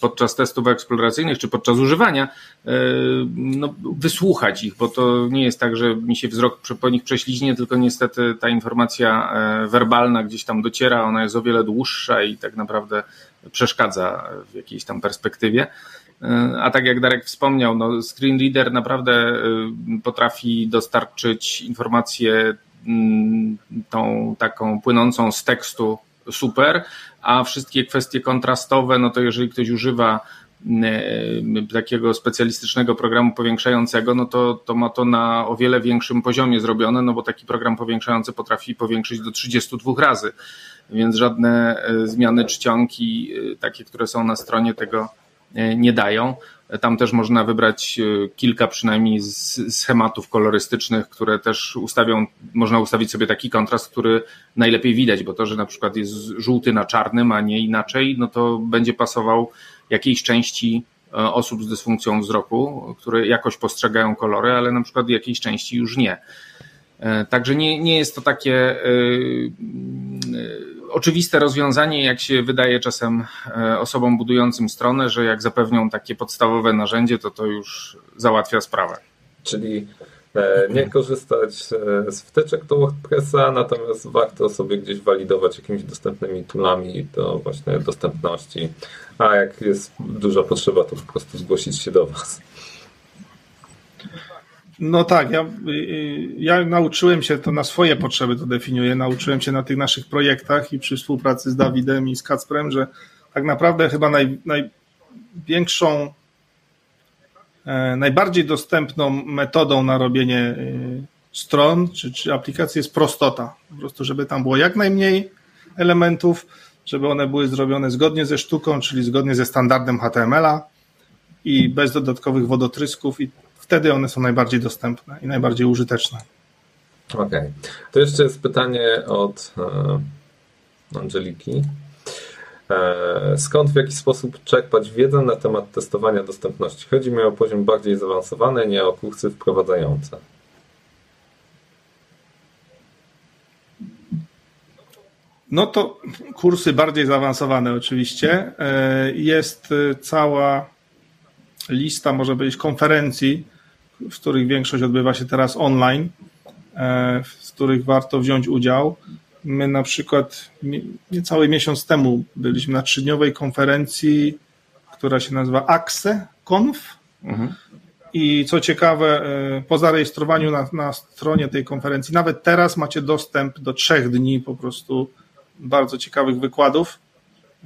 podczas testów eksploracyjnych czy podczas używania e, no, wysłuchać ich, bo to nie jest tak, że mi się wzrok po nich prześliźnie, tylko niestety ta informacja e, werbalna gdzieś tam dociera, ona jest o wiele dłuższa i tak naprawdę przeszkadza w jakiejś tam perspektywie. A tak jak Darek wspomniał, no screen reader naprawdę potrafi dostarczyć informację mm, tą taką płynącą z tekstu super, a wszystkie kwestie kontrastowe, no to jeżeli ktoś używa e, takiego specjalistycznego programu powiększającego, no to, to ma to na o wiele większym poziomie zrobione, no bo taki program powiększający potrafi powiększyć do 32 razy, więc żadne zmiany czcionki, takie, które są na stronie tego nie dają. Tam też można wybrać e, kilka przynajmniej schematów kolorystycznych, które też ustawią, można ustawić sobie taki kontrast, który najlepiej widać, bo to, że na przykład jest żółty na czarnym, a nie inaczej, no to będzie pasował jakiejś części e, osób z dysfunkcją wzroku, które jakoś postrzegają kolory, ale na przykład jakiejś części już nie. E, także nie, nie jest to takie oczywiste rozwiązanie, jak się wydaje czasem e, osobom budującym stronę, że jak zapewnią takie podstawowe narzędzie, to to już załatwia sprawę. Czyli e, nie korzystać e, z wtyczek do WordPressa, natomiast warto sobie gdzieś walidować jakimiś dostępnymi toolami do właśnie dostępności. A jak jest duża potrzeba, to po prostu zgłosić się do Was. No tak, ja, ja nauczyłem się to na swoje potrzeby, to definiuję. Nauczyłem się na tych naszych projektach i przy współpracy z Dawidem i z Kacprem, że tak naprawdę chyba naj, największą, e, najbardziej dostępną metodą na robienie e, stron czy, czy aplikacji jest prostota. Po prostu, żeby tam było jak najmniej elementów, żeby one były zrobione zgodnie ze sztuką, czyli zgodnie ze standardem HTML-a i bez dodatkowych wodotrysków i wtedy one są najbardziej dostępne i najbardziej użyteczne. Okej. Okay. To jeszcze jest pytanie od e, Angeliki. E, skąd, w jaki sposób czerpać wiedzę na temat testowania dostępności? Chodzi mi o poziom bardziej zaawansowany, nie o kursy wprowadzające. No to kursy bardziej zaawansowane oczywiście. E, jest cała lista, może być konferencji, w których większość odbywa się teraz online, e, w których warto wziąć udział. My na przykład niecały miesiąc temu byliśmy na trzydniowej konferencji, która się nazywa AXE Conf. Mhm. I co ciekawe, e, po zarejestrowaniu na, na stronie tej konferencji, nawet teraz macie dostęp do trzech dni po prostu bardzo ciekawych wykładów,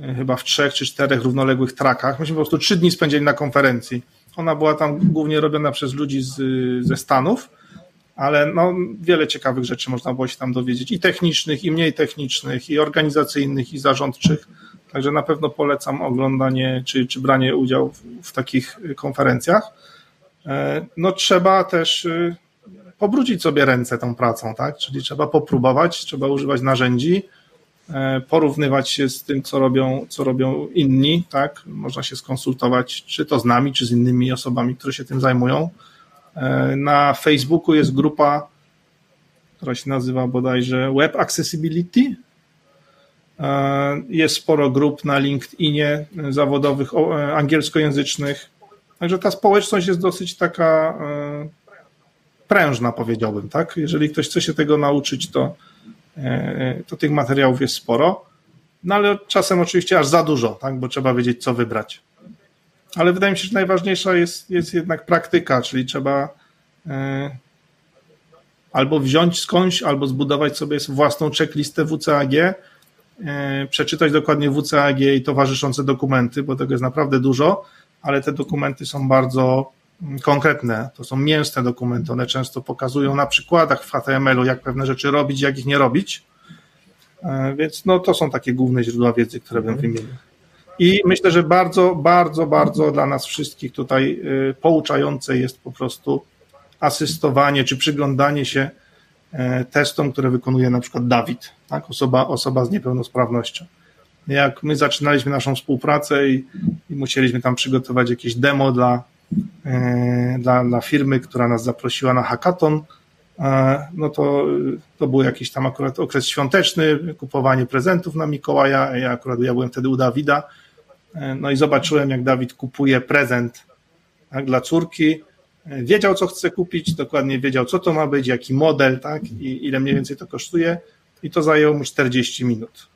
e, chyba w trzech czy czterech równoległych trakach. Myśmy po prostu trzy dni spędzili na konferencji ona była tam głównie robiona przez ludzi z, ze Stanów, ale no, wiele ciekawych rzeczy można było się tam dowiedzieć i technicznych, i mniej technicznych, i organizacyjnych, i zarządczych. Także na pewno polecam oglądanie czy, czy branie udziału w, w takich konferencjach. E, no trzeba też y, pobrudzić sobie ręce tą pracą, tak? Czyli trzeba popróbować, trzeba używać narzędzi, E, porównywać się z tym, co robią, co robią inni, tak? Można się skonsultować, czy to z nami, czy z innymi osobami, które się tym zajmują. E, na Facebooku jest grupa, która się nazywa bodajże Web Accessibility. E, jest sporo grup na LinkedInie zawodowych, angielskojęzycznych. Także ta społeczność jest dosyć taka prężna, powiedziałbym, tak? Jeżeli ktoś chce się tego nauczyć, to, E, to tych materiałów jest sporo, no ale czasem oczywiście aż za dużo, tak, bo trzeba wiedzieć, co wybrać. Ale wydaje mi się, że najważniejsza jest, jest jednak praktyka, czyli trzeba e, albo wziąć skądś, albo zbudować sobie własną checklistę WCAG przeczytać dokładnie WCAG i towarzyszące dokumenty, bo tego jest naprawdę dużo, ale te dokumenty są bardzo konkretne, to są mięsne dokumenty, one często pokazują na przykładach w HTML-u, jak pewne rzeczy robić, jak ich nie robić, więc no, to są takie główne źródła wiedzy, które bym mhm. wymienił. I myślę, że bardzo, bardzo, bardzo dla nas wszystkich tutaj y, pouczające jest po prostu asystowanie czy przyglądanie się e, testom, które wykonuje na przykład Dawid, tak? osoba, osoba z niepełnosprawnością. Jak my zaczynaliśmy naszą współpracę i, i musieliśmy tam przygotować jakieś demo dla, e, dla, dla firmy, która nas zaprosiła na hackathon, e, no to, to był jakiś tam akurat okres świąteczny, kupowanie prezentów na Mikołaja. Ja akurat ja byłem wtedy u Dawida E, no i zobaczyłem, jak Dawid kupuje prezent tak, dla córki. E, wiedział, co chce kupić, dokładnie wiedział, co to ma być, jaki model, tak, i ile mniej więcej to kosztuje. I to zajęło mu 40 minut.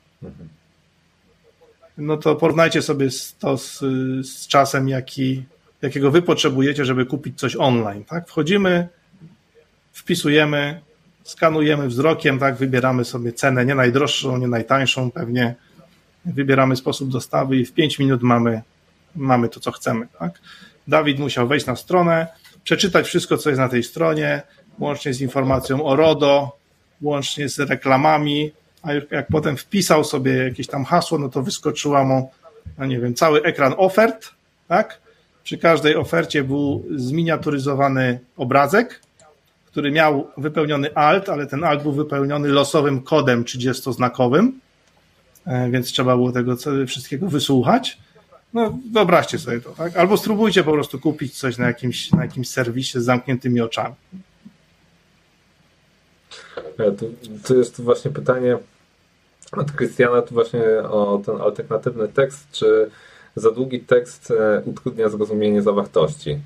No to porównajcie sobie to z, z czasem, jaki, jakiego wy potrzebujecie, żeby kupić coś online. Tak? Wchodzimy, wpisujemy, skanujemy wzrokiem, tak, wybieramy sobie cenę nie najdroższą, nie najtańszą, pewnie wybieramy sposób dostawy i w 5 minut mamy, mamy to, co chcemy. Tak? Dawid musiał wejść na stronę, przeczytać wszystko, co jest na tej stronie, łącznie z informacją o RODO, łącznie z reklamami, a jak potem wpisał sobie jakieś tam hasło, no to wyskoczyła mu, no nie wiem, cały ekran ofert, tak? Przy każdej ofercie był zminiaturyzowany obrazek, który miał wypełniony alt, ale ten alt był wypełniony losowym kodem 30-znakowym. E, więc trzeba było tego wszystkiego wysłuchać. No, wyobraźcie sobie to, tak? Albo spróbujcie po prostu kupić coś na jakimś, na jakimś serwisie z zamkniętymi oczami. E, to, to jest właśnie pytanie od Krystiana tu właśnie o ten alternatywny tekst, czy za długi tekst e, utrudnia zrozumienie zawartości?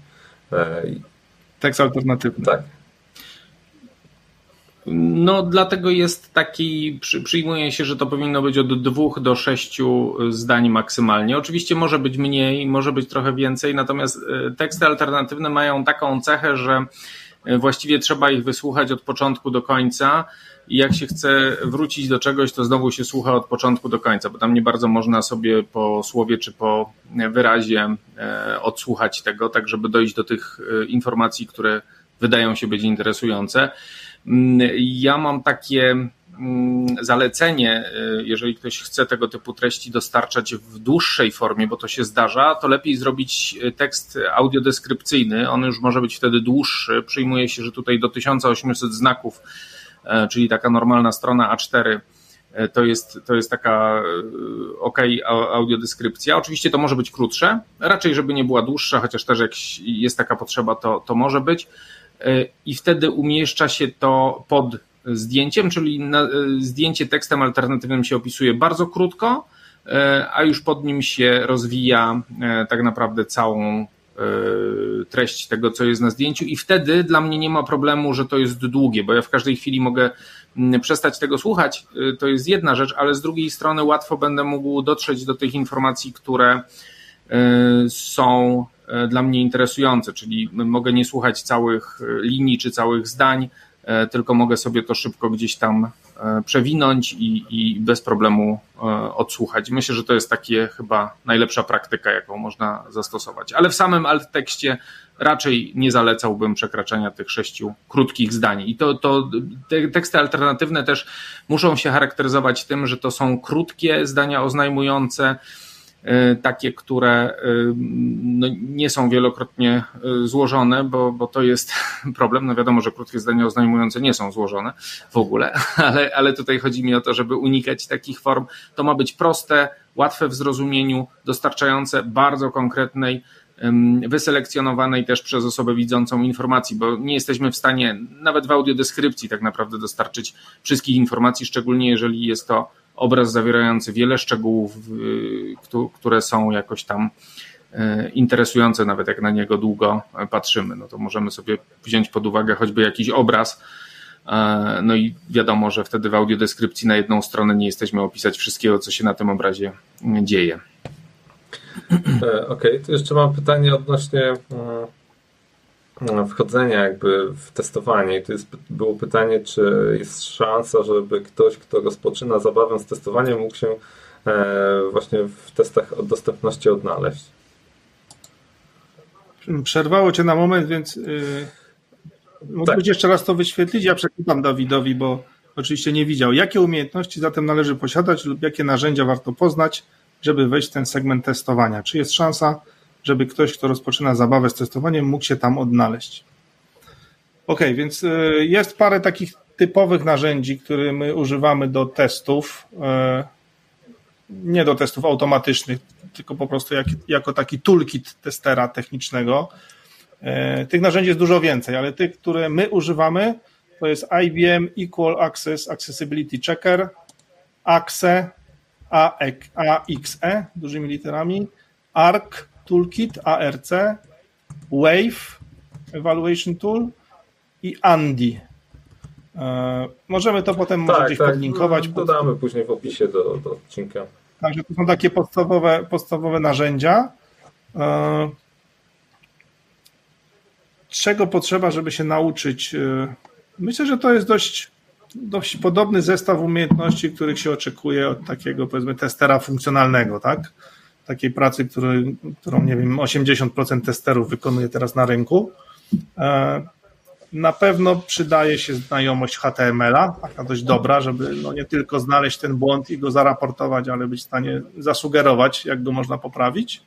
Tekst alternatywny. Tak. No, dlatego jest taki, przy, przyjmuje się, że to powinno być od dwóch do sześciu zdań maksymalnie. Oczywiście może być mniej, może być trochę więcej, natomiast e, teksty alternatywne mają taką cechę, że e, właściwie trzeba ich wysłuchać od początku do końca i jak się chce wrócić do czegoś, to znowu się słucha od początku do końca, bo tam nie bardzo można sobie po słowie czy po wyrazie e, odsłuchać tego, tak żeby dojść do tych informacji, które wydają się być interesujące. Mm, ja mam takie mm, zalecenie, y, jeżeli ktoś chce tego typu treści dostarczać w dłuższej formie, bo to się zdarza, to lepiej zrobić tekst audiodeskrypcyjny. On już może być wtedy dłuższy. Przyjmuje się, że tutaj do 1800 znaków, e, czyli taka normalna strona A4 e, to jest, to jest taka e, ok audiodeskrypcja. Oczywiście to może być krótsze, raczej żeby nie była dłuższa, chociaż też jak jest taka potrzeba, to, to może być. E, i wtedy umieszcza się to pod zdjęciem, czyli e, zdjęcie tekstem alternatywnym się opisuje bardzo krótko, e, a już pod nim się rozwija tak naprawdę całą treść tego, co jest na zdjęciu, i wtedy dla mnie nie ma problemu, że to jest długie, bo ja w każdej chwili mogę przestać tego słuchać. To jest jedna rzecz, ale z drugiej strony łatwo będę mógł dotrzeć do tych informacji, które są E, dla mnie interesujące, czyli mogę nie słuchać całych e, linii czy całych zdań, e, tylko mogę sobie to szybko gdzieś tam przewinąć i, i bez problemu odsłuchać. Myślę, że to jest takie chyba najlepsza praktyka, jaką można zastosować. Ale w samym alt tekście raczej nie zalecałbym przekraczania tych sześciu krótkich zdań. I to, to te teksty alternatywne też muszą się charakteryzować tym, że to są krótkie zdania oznajmujące, E, takie, które e, no, nie są wielokrotnie e, złożone, bo, bo to jest problem. No wiadomo, że krótkie zdania oznajmujące nie są złożone w ogóle, ale, ale tutaj chodzi mi o to, żeby unikać takich form. To ma być proste, łatwe w zrozumieniu, dostarczające bardzo konkretnej wyselekcjonowanej też przez osobę widzącą informacji, bo nie jesteśmy w stanie nawet w audiodeskrypcji tak naprawdę dostarczyć wszystkich informacji, szczególnie jeżeli jest to obraz zawierający wiele szczegółów, które są jakoś tam e, interesujące, nawet jak na niego długo patrzymy. No to możemy sobie wziąć pod uwagę choćby jakiś obraz. E, no i wiadomo, że wtedy w audiodeskrypcji na jedną stronę nie jesteśmy opisać wszystkiego, co się na tym obrazie dzieje. E, okej, okay, to jeszcze mam pytanie odnośnie wchodzenia jakby w testowanie. I to jest, było pytanie, czy jest szansa, żeby ktoś, kto rozpoczyna zabawę z testowaniem, mógł się właśnie w testach dostępności odnaleźć. Przerwało cię na moment, więc yy, mógłbyś tak. jeszcze raz to wyświetlić? Ja przeczytam Dawidowi, bo oczywiście nie widział. Jakie umiejętności zatem należy posiadać lub jakie narzędzia warto poznać, żeby wejść w ten segment testowania? Czy jest szansa, żeby ktoś, kto rozpoczyna zabawę z testowaniem, mógł się tam odnaleźć? Ok, więc yy, jest parę takich typowych narzędzi, które my używamy do testów. Yy, nie do testów automatycznych, tylko po prostu jak, jako taki toolkit testera technicznego. E, tych narzędzi jest dużo więcej, ale tych, które my używamy, to jest IBM Equal Access Accessibility Checker, AXE, AXE, dużymi literami, ARC Toolkit, ARC, Wave Evaluation Tool i Andy. E, możemy to potem tak, może gdzieś tak, podlinkować. Dodamy później w opisie do, do odcinka. Także to są takie podstawowe, podstawowe narzędzia. E, czego potrzeba, żeby się nauczyć? E, myślę, że to jest dość, dość podobny zestaw umiejętności, których się oczekuje od takiego, powiedzmy, testera funkcjonalnego, tak? Takiej pracy, który, którą, nie wiem, 80% testerów wykonuje teraz na rynku. Na pewno przydaje się znajomość HTML-a, taka dość dobra, żeby no nie tylko znaleźć ten błąd i go zaraportować, ale być w stanie zasugerować, jak go można poprawić,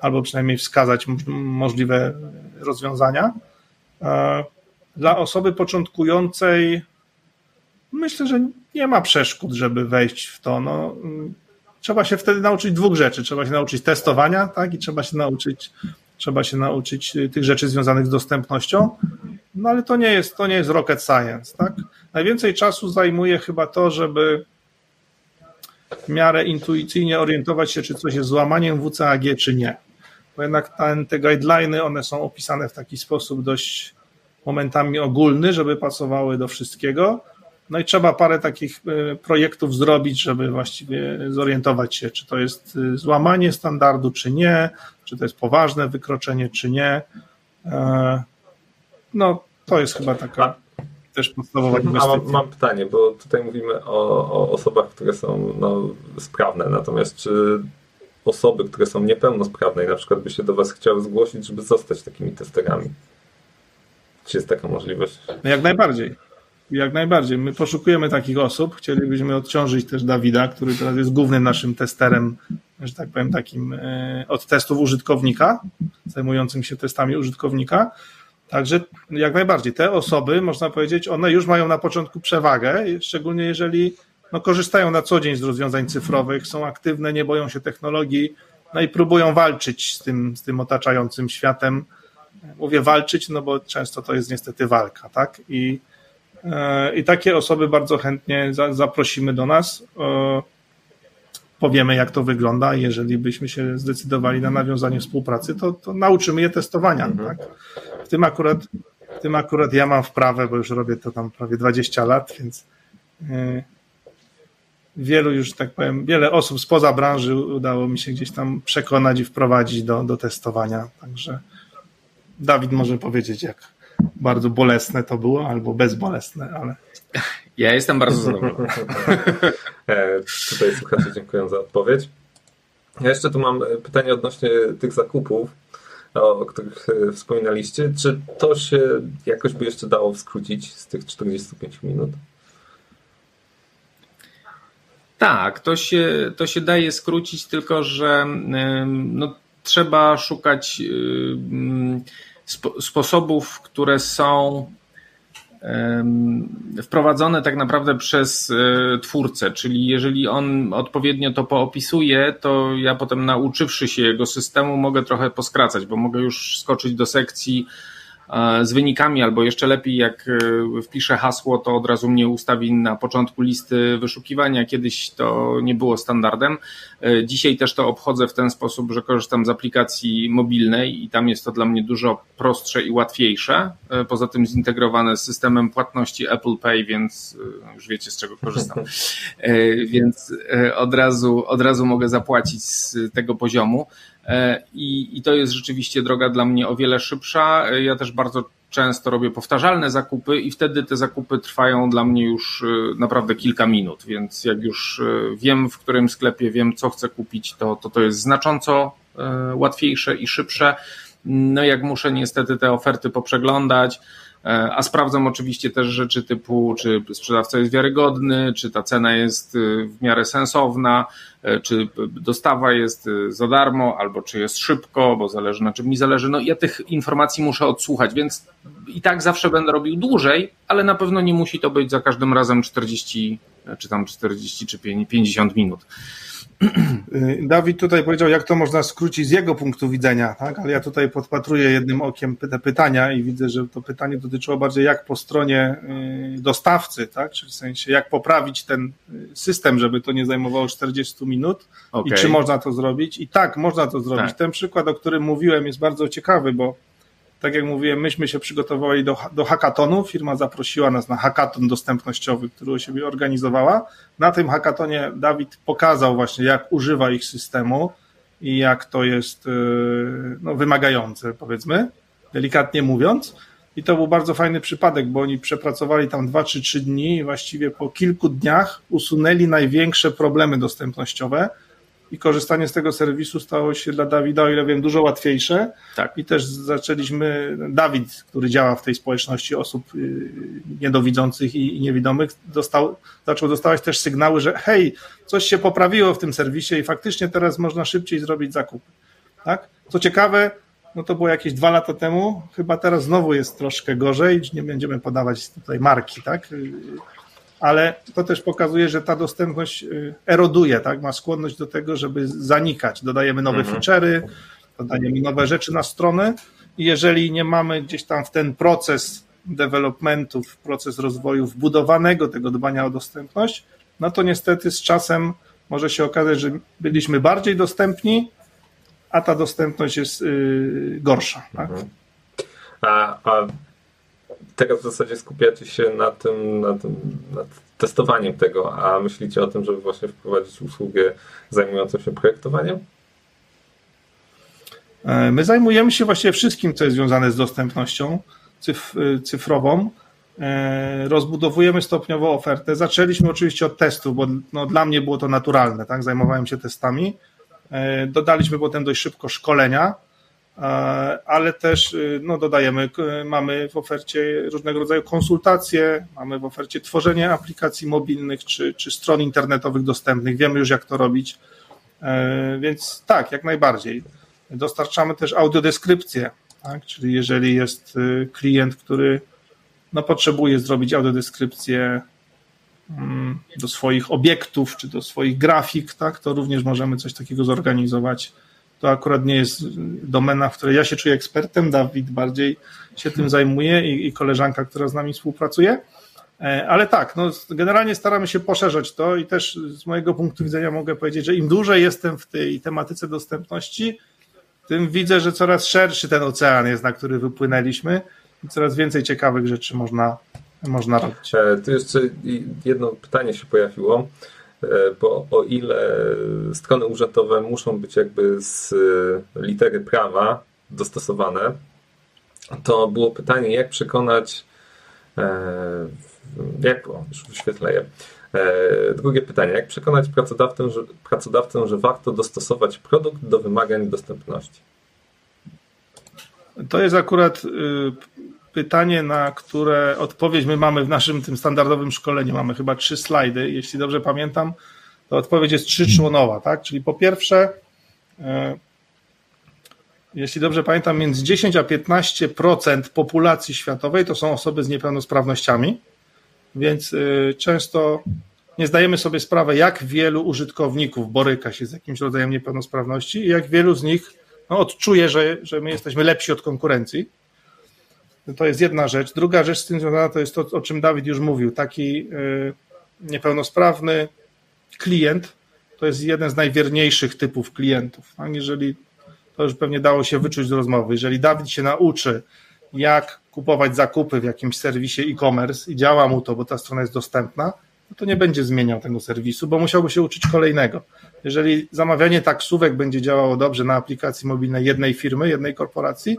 albo przynajmniej wskazać możliwe rozwiązania. E, dla osoby początkującej myślę, że nie ma przeszkód, żeby wejść w to. No, trzeba się wtedy nauczyć dwóch rzeczy. Trzeba się nauczyć testowania, tak, i trzeba się nauczyć, trzeba się nauczyć tych rzeczy związanych z dostępnością. No ale to nie jest, to nie jest rocket science, tak? Najwięcej czasu zajmuje chyba to, żeby w miarę intuicyjnie orientować się, czy coś jest złamaniem WCAG, czy nie. Bo jednak ten, te guideliny, one są opisane w taki sposób dość momentami ogólny, żeby pasowały do wszystkiego. No i trzeba parę takich y, projektów zrobić, żeby właściwie zorientować się, czy to jest y, złamanie standardu, czy nie, czy to jest poważne wykroczenie, czy nie. E, no, to jest chyba taka też podstawowa inwestycja. Mam, mam, pytanie, bo tutaj mówimy o, o osobach, które są no, sprawne, natomiast czy osoby, które są niepełnosprawne i na przykład by się do Was chciały zgłosić, żeby zostać takimi testerami? Czy jest taka możliwość? No jak najbardziej. Jak najbardziej. My poszukujemy takich osób. Chcielibyśmy odciążyć też Dawida, który teraz jest głównym naszym testerem, że tak powiem, takim e, od testów użytkownika, zajmującym się testami użytkownika. Także jak najbardziej. Te osoby, można powiedzieć, one już mają na początku przewagę, szczególnie jeżeli no, korzystają na co dzień z rozwiązań cyfrowych, są aktywne, nie boją się technologii, no i próbują walczyć z tym, z tym otaczającym światem. Mówię walczyć, no bo często to jest niestety walka, tak? I, i takie osoby bardzo chętnie za, zaprosimy do nas. E, powiemy, jak to wygląda. Jeżeli byśmy się zdecydowali na nawiązanie współpracy, to, to nauczymy je testowania. Mhm. Tak? W, tym akurat, w tym akurat ja mam wprawę, bo już robię to tam prawie 20 lat, więc yy, wielu już, tak powiem, wiele osób spoza branży udało mi się gdzieś tam przekonać i wprowadzić do, do testowania. Także Dawid może powiedzieć, jak bardzo bolesne to było, albo bezbolesne, ale. Ja jestem bardzo zadowolony. E, tutaj słuchacze dziękuję za odpowiedź. Ja jeszcze tu mam pytanie odnośnie tych zakupów, o których e, wspominaliście. Czy to się jakoś by jeszcze dało skrócić z tych 45 minut? Tak, to się, to się daje skrócić, tylko że no, trzeba szukać sposobów, które są wprowadzone tak naprawdę przez e, twórcę, czyli jeżeli on odpowiednio to poopisuje, to ja potem nauczywszy się jego systemu mogę trochę poskracać, bo mogę już skoczyć do sekcji z wynikami, albo jeszcze lepiej, jak e, wpiszę hasło, to od razu mnie ustawi na początku listy wyszukiwania. Kiedyś to nie było standardem. E, dzisiaj też to obchodzę w ten sposób, że korzystam z aplikacji mobilnej i tam jest to dla mnie dużo prostsze i łatwiejsze. E, poza tym zintegrowane z systemem płatności Apple Pay, więc już wiecie z czego korzystam. Więc od razu, od razu mogę zapłacić z tego poziomu. I, I to jest rzeczywiście droga dla mnie o wiele szybsza. Ja też bardzo często robię powtarzalne zakupy i wtedy te zakupy trwają dla mnie już naprawdę kilka minut, więc jak już wiem, w którym sklepie wiem, co chcę kupić, to to, to jest znacząco łatwiejsze i szybsze. No jak muszę niestety te oferty poprzeglądać, e, a sprawdzam oczywiście też rzeczy typu, czy sprzedawca jest wiarygodny, czy ta cena jest e, w miarę sensowna, e, czy dostawa jest za darmo, albo czy jest szybko, bo zależy na czym mi zależy. No ja tych informacji muszę odsłuchać, więc i tak zawsze będę robił dłużej, ale na pewno nie musi to być za każdym razem 40, czy tam 40, czy 50 minut. Y, Dawid tutaj powiedział, jak to można skrócić z jego punktu widzenia, tak? ale ja tutaj podpatruję jednym okiem te pytania i widzę, że to pytanie dotyczyło bardziej jak po stronie y, dostawcy, tak? czyli w sensie jak poprawić ten y, system, żeby to nie zajmowało 40 minut okay. i czy można to zrobić. I tak, można to zrobić. Tak. Ten przykład, o którym mówiłem jest bardzo ciekawy, bo tak jak mówiłem, myśmy się przygotowali do, do hackatonu. Firma zaprosiła nas na hackaton dostępnościowy, który siebie organizowała. Na tym hackatonie Dawid pokazał właśnie, jak używa ich systemu i jak to jest yy, no, wymagające, powiedzmy, delikatnie mówiąc. I to był bardzo fajny przypadek, bo oni przepracowali tam dwa czy trzy dni i właściwie po kilku dniach usunęli największe problemy dostępnościowe i korzystanie z tego serwisu stało się dla Dawida, o ile wiem, dużo łatwiejsze. Tak. I też zaczęliśmy, Dawid, który działa w tej społeczności osób y, niedowidzących i niewidomych, dostał, zaczął dostawać też sygnały, że hej, coś się poprawiło w tym serwisie i faktycznie teraz można szybciej zrobić zakup. Tak? Co ciekawe, no to było jakieś dwa lata temu, chyba teraz znowu jest troszkę gorzej, nie będziemy podawać tutaj marki, tak? Ale to też pokazuje, że ta dostępność y, eroduje, tak? ma skłonność do tego, żeby zanikać. Dodajemy nowe mhm. feature'y, dodajemy nowe rzeczy na stronę i jeżeli nie mamy gdzieś tam w ten proces developmentu, w proces rozwoju wbudowanego tego dbania o dostępność, no to niestety z czasem może się okazać, że byliśmy bardziej dostępni, a ta dostępność jest yy, gorsza. Tak? Mhm. A, a teraz w zasadzie skupiacie się na tym, na tym nad testowaniem tego, a myślicie o tym, żeby właśnie wprowadzić usługę zajmującą się projektowaniem? E, my zajmujemy się właśnie wszystkim, co jest związane z dostępnością cyf cyfrową. E, rozbudowujemy stopniowo ofertę. Zaczęliśmy oczywiście od testów, bo no, dla mnie było to naturalne, tak? Zajmowałem się testami. E, dodaliśmy potem dość szybko szkolenia, ale też y, no, dodajemy, mamy w ofercie różnego rodzaju konsultacje, mamy w ofercie tworzenie aplikacji mobilnych czy, czy stron internetowych dostępnych, wiemy już jak to robić, e, więc tak, jak najbardziej. Dostarczamy też audiodeskrypcję, tak? czyli jeżeli jest y, klient, który no, potrzebuje zrobić audiodeskrypcję mm, do swoich obiektów czy do swoich grafik, tak, to również możemy coś takiego zorganizować to akurat nie jest domena, w której ja się czuję ekspertem, Dawid bardziej się tym zajmuje i, i koleżanka, która z nami współpracuje. E, ale tak, no generalnie staramy się poszerzać to i też z mojego punktu widzenia mogę powiedzieć, że im dłużej jestem w tej tematyce dostępności, tym widzę, że coraz szerszy ten ocean jest, na który wypłynęliśmy i coraz więcej ciekawych rzeczy można, można robić. E, tu jeszcze jedno pytanie się pojawiło. E, bo o ile strony urzędowe muszą być jakby z e, litery prawa dostosowane, to było pytanie, jak przekonać, e, jak, o, już wyświetlę je. Drugie pytanie, jak przekonać pracodawcę że, pracodawcę, że warto dostosować produkt do wymagań dostępności? To jest akurat y, pytanie, na które odpowiedź my mamy w naszym tym standardowym szkoleniu. Mamy chyba trzy slajdy. Jeśli dobrze pamiętam, to odpowiedź jest trzyczłonowa, tak? Czyli po pierwsze, e, jeśli dobrze pamiętam, między 10 a 15% populacji światowej to są osoby z niepełnosprawnościami, więc e, często nie zdajemy sobie sprawy, jak wielu użytkowników boryka się z jakimś rodzajem niepełnosprawności i jak wielu z nich no, odczuje, że, że my jesteśmy lepsi od konkurencji. To jest jedna rzecz. Druga rzecz z tym związana to jest to, o czym Dawid już mówił. Taki y, niepełnosprawny klient to jest jeden z najwierniejszych typów klientów. Jeżeli to już pewnie dało się wyczuć z rozmowy, jeżeli Dawid się nauczy, jak kupować zakupy w jakimś serwisie e-commerce i działa mu to, bo ta strona jest dostępna, no to nie będzie zmieniał tego serwisu, bo musiałby się uczyć kolejnego. Jeżeli zamawianie taksówek będzie działało dobrze na aplikacji mobilnej jednej firmy, jednej korporacji,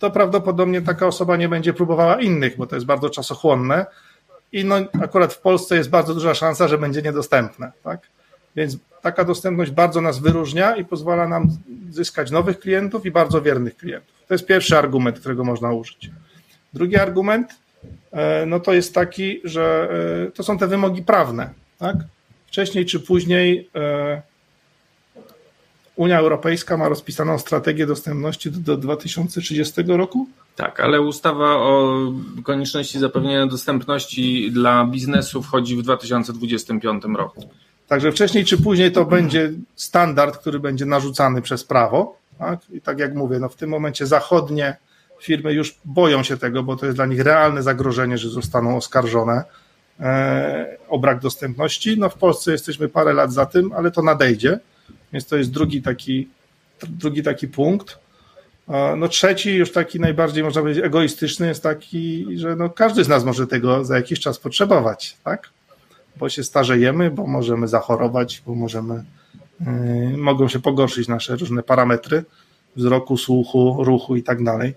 to prawdopodobnie taka osoba nie będzie próbowała innych, bo to jest bardzo czasochłonne i no, akurat w Polsce jest bardzo duża szansa, że będzie niedostępne. Tak? Więc taka dostępność bardzo nas wyróżnia i pozwala nam zyskać nowych klientów i bardzo wiernych klientów. To jest pierwszy argument, którego można użyć. Drugi argument e, no to jest taki, że e, to są te wymogi prawne. Tak? Wcześniej czy później e, Unia Europejska ma rozpisaną strategię dostępności do, do 2030 roku. Tak, ale ustawa o konieczności zapewnienia dostępności dla biznesu wchodzi w 2025 roku. Także wcześniej czy później to będzie standard, który będzie narzucany przez prawo. Tak? I tak jak mówię, no w tym momencie zachodnie firmy już boją się tego, bo to jest dla nich realne zagrożenie, że zostaną oskarżone e, o brak dostępności. No w Polsce jesteśmy parę lat za tym, ale to nadejdzie, więc to jest drugi taki, drugi taki punkt. No trzeci, już taki najbardziej można powiedzieć egoistyczny jest taki, że no każdy z nas może tego za jakiś czas potrzebować, tak? Bo się starzejemy, bo możemy zachorować, bo możemy, yy, mogą się pogorszyć nasze różne parametry wzroku, słuchu, ruchu i tak dalej.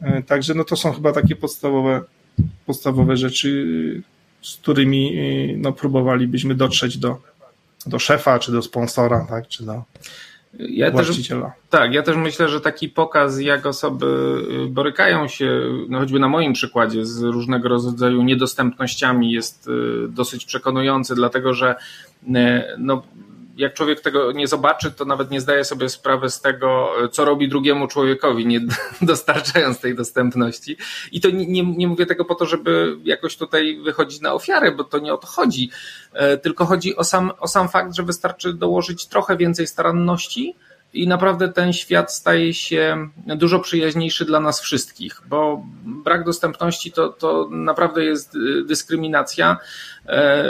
Yy, także no to są chyba takie podstawowe, podstawowe rzeczy, z którymi yy, no, próbowalibyśmy dotrzeć do, do szefa, czy do sponsora, tak, czy do, ja właściciela. Też, tak, ja też myślę, że taki pokaz, jak osoby y, borykają się, no choćby na moim przykładzie, z różnego rodzaju niedostępnościami jest y, dosyć przekonujący, dlatego że y, no, jak człowiek tego nie zobaczy, to nawet nie zdaje sobie sprawy z tego, co robi drugiemu człowiekowi, nie dostarczając tej dostępności. I to nie, nie, nie, mówię tego po to, żeby jakoś tutaj wychodzić na ofiarę, bo to nie o to chodzi. E, tylko chodzi o sam, o sam fakt, że wystarczy dołożyć trochę więcej staranności. I naprawdę ten świat staje się dużo przyjaźniejszy dla nas wszystkich, bo brak dostępności to, to naprawdę jest dyskryminacja. E,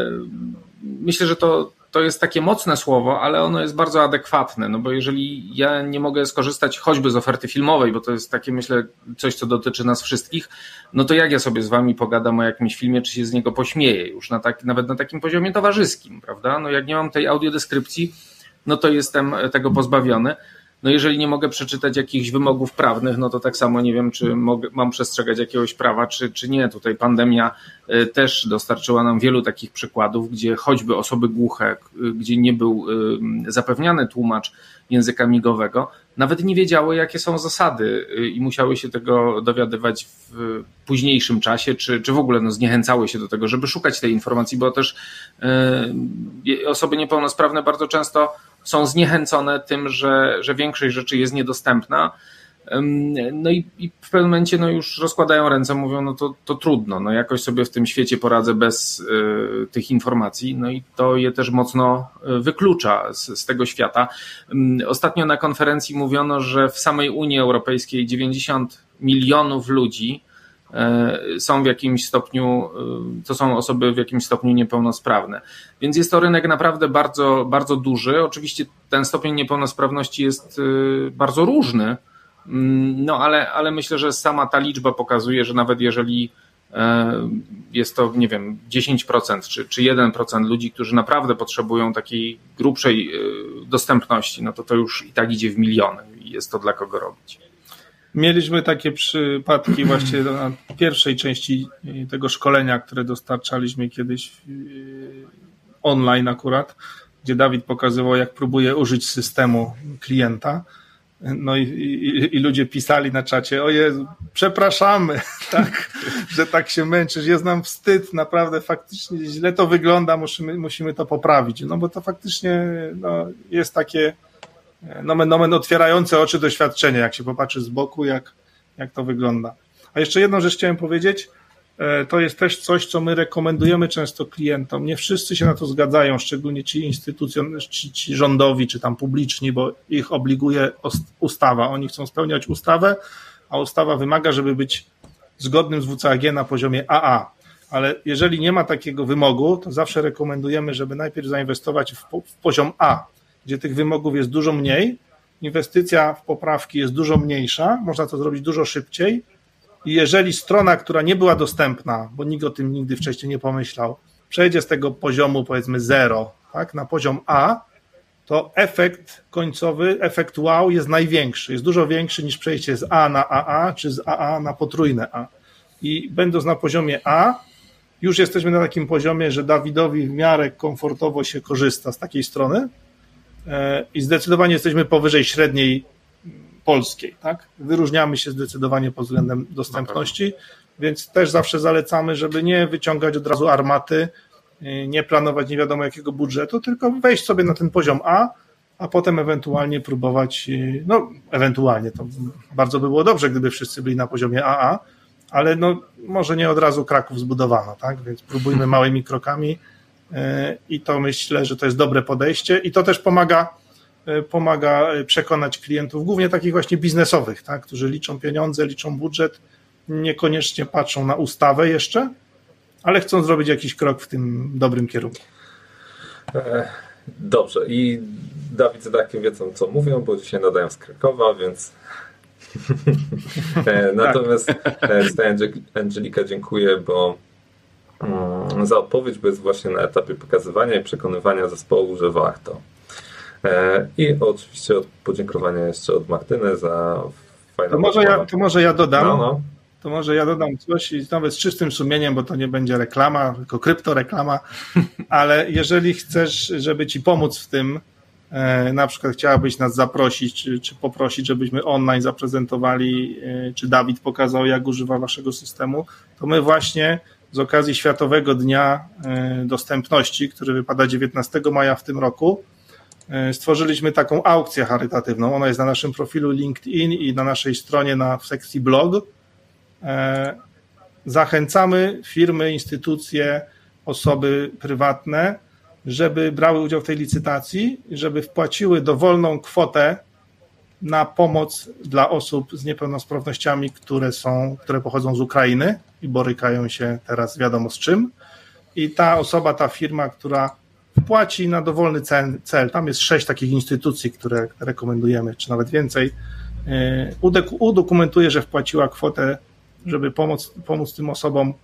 myślę, że to, to jest takie mocne słowo, ale ono jest bardzo adekwatne, no bo jeżeli ja nie mogę skorzystać choćby z oferty filmowej, bo to jest takie, myślę, coś, co dotyczy nas wszystkich, no to jak ja sobie z wami pogadam o jakimś filmie, czy się z niego pośmieję już na tak, nawet na takim poziomie towarzyskim, prawda? No jak nie mam tej audiodeskrypcji, no to jestem tego pozbawiony. No jeżeli nie mogę przeczytać jakichś wymogów prawnych, no to tak samo nie wiem, czy mogę, mam przestrzegać jakiegoś prawa, czy, czy nie. Tutaj pandemia y, też dostarczyła nam wielu takich przykładów, gdzie choćby osoby głuche, y, gdzie nie był y, zapewniany tłumacz języka migowego, nawet nie wiedziały, jakie są zasady i musiały się tego dowiadywać w późniejszym czasie, czy, czy w ogóle no, zniechęcały się do tego, żeby szukać tej informacji, bo też osoby niepełnosprawne bardzo często są zniechęcone tym, że, że większość rzeczy jest niedostępna. No i, i, w pewnym momencie no już rozkładają ręce, mówią, no to, to trudno, no jakoś sobie w tym świecie poradzę bez y, tych informacji, no i to je też mocno y, wyklucza z, z tego świata. Ostatnio na konferencji mówiono, że w samej Unii Europejskiej 90 milionów ludzi są w jakimś stopniu, e, to są osoby w jakimś stopniu niepełnosprawne. Więc jest to rynek naprawdę bardzo, bardzo duży. Oczywiście ten stopień niepełnosprawności jest e, bardzo różny, mm, no ale, ale myślę, że sama ta liczba pokazuje, że nawet jeżeli jest to, nie wiem, 10% czy, czy 1% ludzi, którzy naprawdę potrzebują takiej grubszej dostępności, no to to już i tak idzie w miliony i jest to dla kogo robić. Mieliśmy takie przypadki właśnie na pierwszej części tego szkolenia, które dostarczaliśmy kiedyś online akurat, gdzie Dawid pokazywał, jak próbuje użyć systemu klienta. No i, i, i, ludzie pisali na czacie, o Jezu, przepraszamy, tak, że tak się męczysz, jest nam wstyd, naprawdę faktycznie źle to wygląda, musimy, musimy to poprawić. No bo to faktycznie no, jest takie, nomen, nomen otwierające oczy doświadczenie, jak się popatrzy z boku, jak, jak to wygląda. A jeszcze jedną rzecz chciałem powiedzieć, e, to jest też coś, co my rekomendujemy często klientom. Nie wszyscy się na to zgadzają, szczególnie ci instytucjon, ci, ci rządowi, czy tam publiczni, bo ich obliguje ustawa. Oni chcą spełniać ustawę, a ustawa wymaga, żeby być zgodnym z WCAG na poziomie AA. Ale jeżeli nie ma takiego wymogu, to zawsze rekomendujemy, żeby najpierw zainwestować w, w poziom A, gdzie tych wymogów jest dużo mniej, inwestycja w poprawki jest dużo mniejsza, można to zrobić dużo szybciej. I jeżeli strona, która nie była dostępna, bo nikt o tym nigdy wcześniej nie pomyślał, przejdzie z tego poziomu powiedzmy 0 tak, na poziom A, to efekt końcowy, efekt wow jest największy. Jest dużo większy niż przejście z A na AA, czy z AA na potrójne A. I będąc na poziomie A, już jesteśmy na takim poziomie, że Dawidowi w miarę komfortowo się korzysta z takiej strony i zdecydowanie jesteśmy powyżej średniej polskiej. Tak? Wyróżniamy się zdecydowanie pod względem dostępności, więc też zawsze zalecamy, żeby nie wyciągać od razu armaty, e, nie planować nie wiadomo jakiego budżetu, tylko wejść sobie na ten poziom A, a potem ewentualnie próbować, e, no ewentualnie, to bardzo by było dobrze, gdyby wszyscy byli na poziomie AA, ale no, może nie od razu Kraków zbudowano, tak? Więc próbujmy małymi krokami e, i to myślę, że to jest dobre podejście i to też pomaga, e, pomaga przekonać klientów, głównie takich właśnie biznesowych, tak? którzy liczą pieniądze, liczą budżet, niekoniecznie patrzą na ustawę jeszcze, ale chcą zrobić jakiś krok w tym dobrym kierunku. E, dobrze. I Dawid z Dakiem wiedzą, co mówią, bo dzisiaj nadają z Krakowa, więc E, natomiast e, tutaj Angelika dziękuję, bo za odpowiedź, bo jest właśnie na etapie pokazywania i przekonywania zespołu, że warto. E, I oczywiście podziękowania jeszcze od Martyny za fajną to może, ja, to może ja dodam. No, no. To może ja dodam coś i nawet z czystym sumieniem, bo to nie będzie reklama, tylko kryptoreklama, ale jeżeli chcesz, żeby ci pomóc w tym, E, na przykład chciałabyś nas zaprosić, czy, czy poprosić, żebyśmy online zaprezentowali, e, czy Dawid pokazał, jak używa waszego systemu, to my właśnie z okazji Światowego Dnia e, Dostępności, który wypada 19 maja w tym roku, stworzyliśmy taką aukcję charytatywną. Ona jest na naszym profilu LinkedIn i na naszej stronie na, w sekcji blog. Zachęcamy firmy, instytucje, osoby prywatne, żeby brały udział w tej licytacji, żeby wpłaciły dowolną kwotę na pomoc dla osób z niepełnosprawnościami, które są, które pochodzą z Ukrainy i borykają się teraz wiadomo z czym. I ta osoba, ta firma, która wpłaci na dowolny cel, cel tam jest sześć takich instytucji, które rekomendujemy, czy nawet więcej, e, udokumentuje, że wpłaciła kwotę, żeby pomóc, pomóc tym osobom.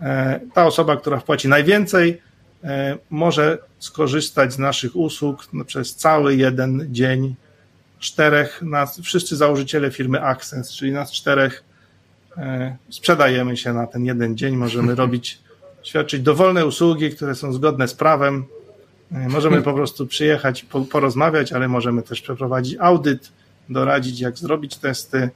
E, ta osoba, która wpłaci najwięcej, E, może skorzystać z naszych usług przez cały jeden dzień. Czterech, nas, wszyscy założyciele firmy Access, czyli nas czterech, sprzedajemy się na ten jeden dzień. Możemy robić, świadczyć dowolne usługi, które są zgodne z prawem. E, możemy po prostu przyjechać, porozmawiać, ale możemy też przeprowadzić audyt, doradzić, jak zrobić testy,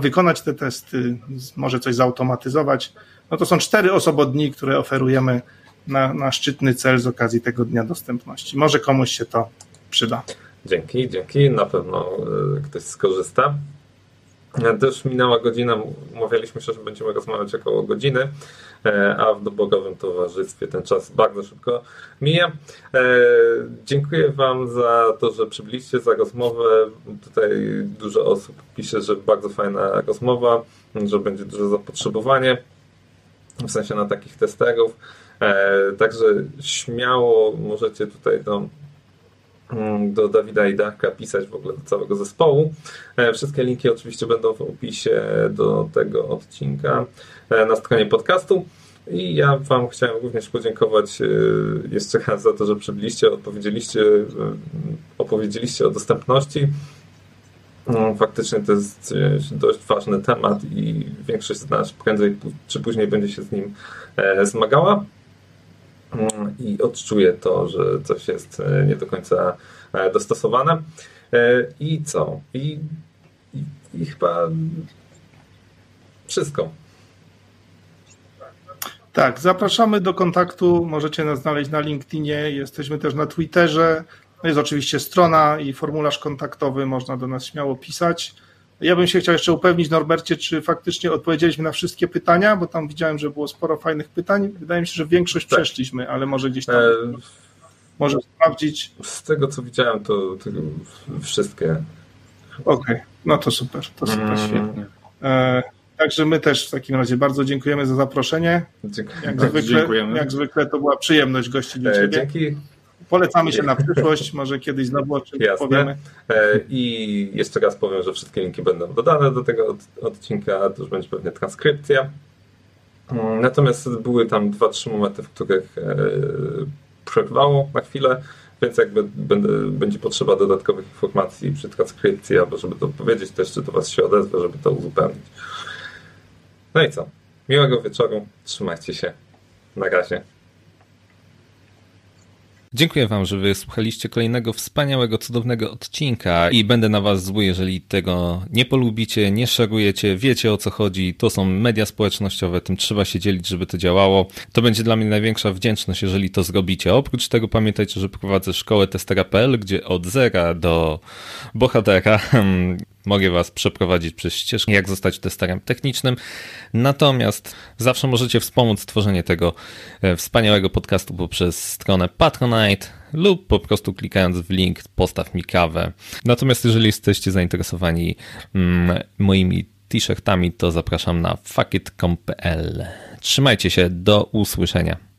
wykonać te testy, może coś zautomatyzować. No to są cztery osobodni, które oferujemy na, na szczytny cel z okazji tego Dnia Dostępności. Może komuś się to przyda. Dzięki, dzięki. Na pewno e, ktoś skorzysta. E, też minęła godzina, umawialiśmy się, że będziemy rozmawiać około godziny, e, a w dobogowym towarzystwie ten czas bardzo szybko mija. Dziękuję Wam za to, że przybyliście, za rozmowę. Tutaj dużo osób pisze, że bardzo fajna rozmowa, że będzie duże zapotrzebowanie w sensie na takich testerów. E, także śmiało możecie tutaj mm, do Dawida i Darka pisać w ogóle do całego zespołu. E, wszystkie linki oczywiście będą w opisie do tego odcinka e, na stronie podcastu. I ja Wam chciałem również podziękować jeszcze raz za to, że przybyliście, odpowiedzieliście, opowiedzieliście o dostępności. No, faktycznie to jest dość ważny temat i większość z nas prędzej czy później będzie się z nim zmagała i odczuję to, że coś jest e, nie do końca e, dostosowane. E, I co? I, i, i chyba wszystko. Tak, zapraszamy do kontaktu. Możecie nas znaleźć na LinkedInie, jesteśmy też na Twitterze. No jest oczywiście strona i formularz kontaktowy, można do nas śmiało pisać. Ja bym się chciał jeszcze upewnić, Norbercie, czy faktycznie odpowiedzieliśmy na wszystkie pytania, bo tam widziałem, że było sporo fajnych pytań. Wydaje mi się, że większość tak. przeszliśmy, ale może gdzieś tam. E... Może sprawdzić. Z tego co widziałem, to, to wszystkie. Okej, okay. no to super, to super, mm. świetnie. E, także my też w takim razie bardzo dziękujemy za zaproszenie. Dziękuję. Jak, zwykle, dziękujemy. jak zwykle to była przyjemność gościć do e, Ciebie. Dzięki. Polecamy się na przyszłość, może kiedyś znowu o czymś powiemy. E, I jeszcze raz powiem, że wszystkie linki będą dodane do tego odcinka, to już będzie pewnie transkrypcja. Mm, natomiast były tam dwa, trzy momenty, w których e, przerwało na chwilę, więc jakby będzie potrzeba dodatkowych informacji przy transkrypcji, albo żeby to powiedzieć, to jeszcze do Was się odezwę, żeby to uzupełnić. No i co? Miłego wieczoru, trzymajcie się. Na razie. Dziękuję Wam, że wysłuchaliście kolejnego wspaniałego, cudownego odcinka i będę na Was zły, jeżeli tego nie polubicie, nie szerujecie, wiecie o co chodzi. To są media społecznościowe, tym trzeba się dzielić, żeby to działało. To będzie dla mnie największa wdzięczność, jeżeli to zrobicie. Oprócz tego pamiętajcie, że prowadzę szkołę testera.pl, gdzie od zera do bohatera hmm, mogę Was przeprowadzić przez ścieżkę, jak zostać testerem technicznym. Natomiast zawsze możecie wspomóc tworzenie tego e, wspaniałego podcastu poprzez stronę Patronite lub po prostu klikając w link postaw mi kawę. Natomiast jeżeli jesteście zainteresowani mm, moimi t-shirtami, to zapraszam na fuckit.com.pl. Trzymajcie się, do usłyszenia.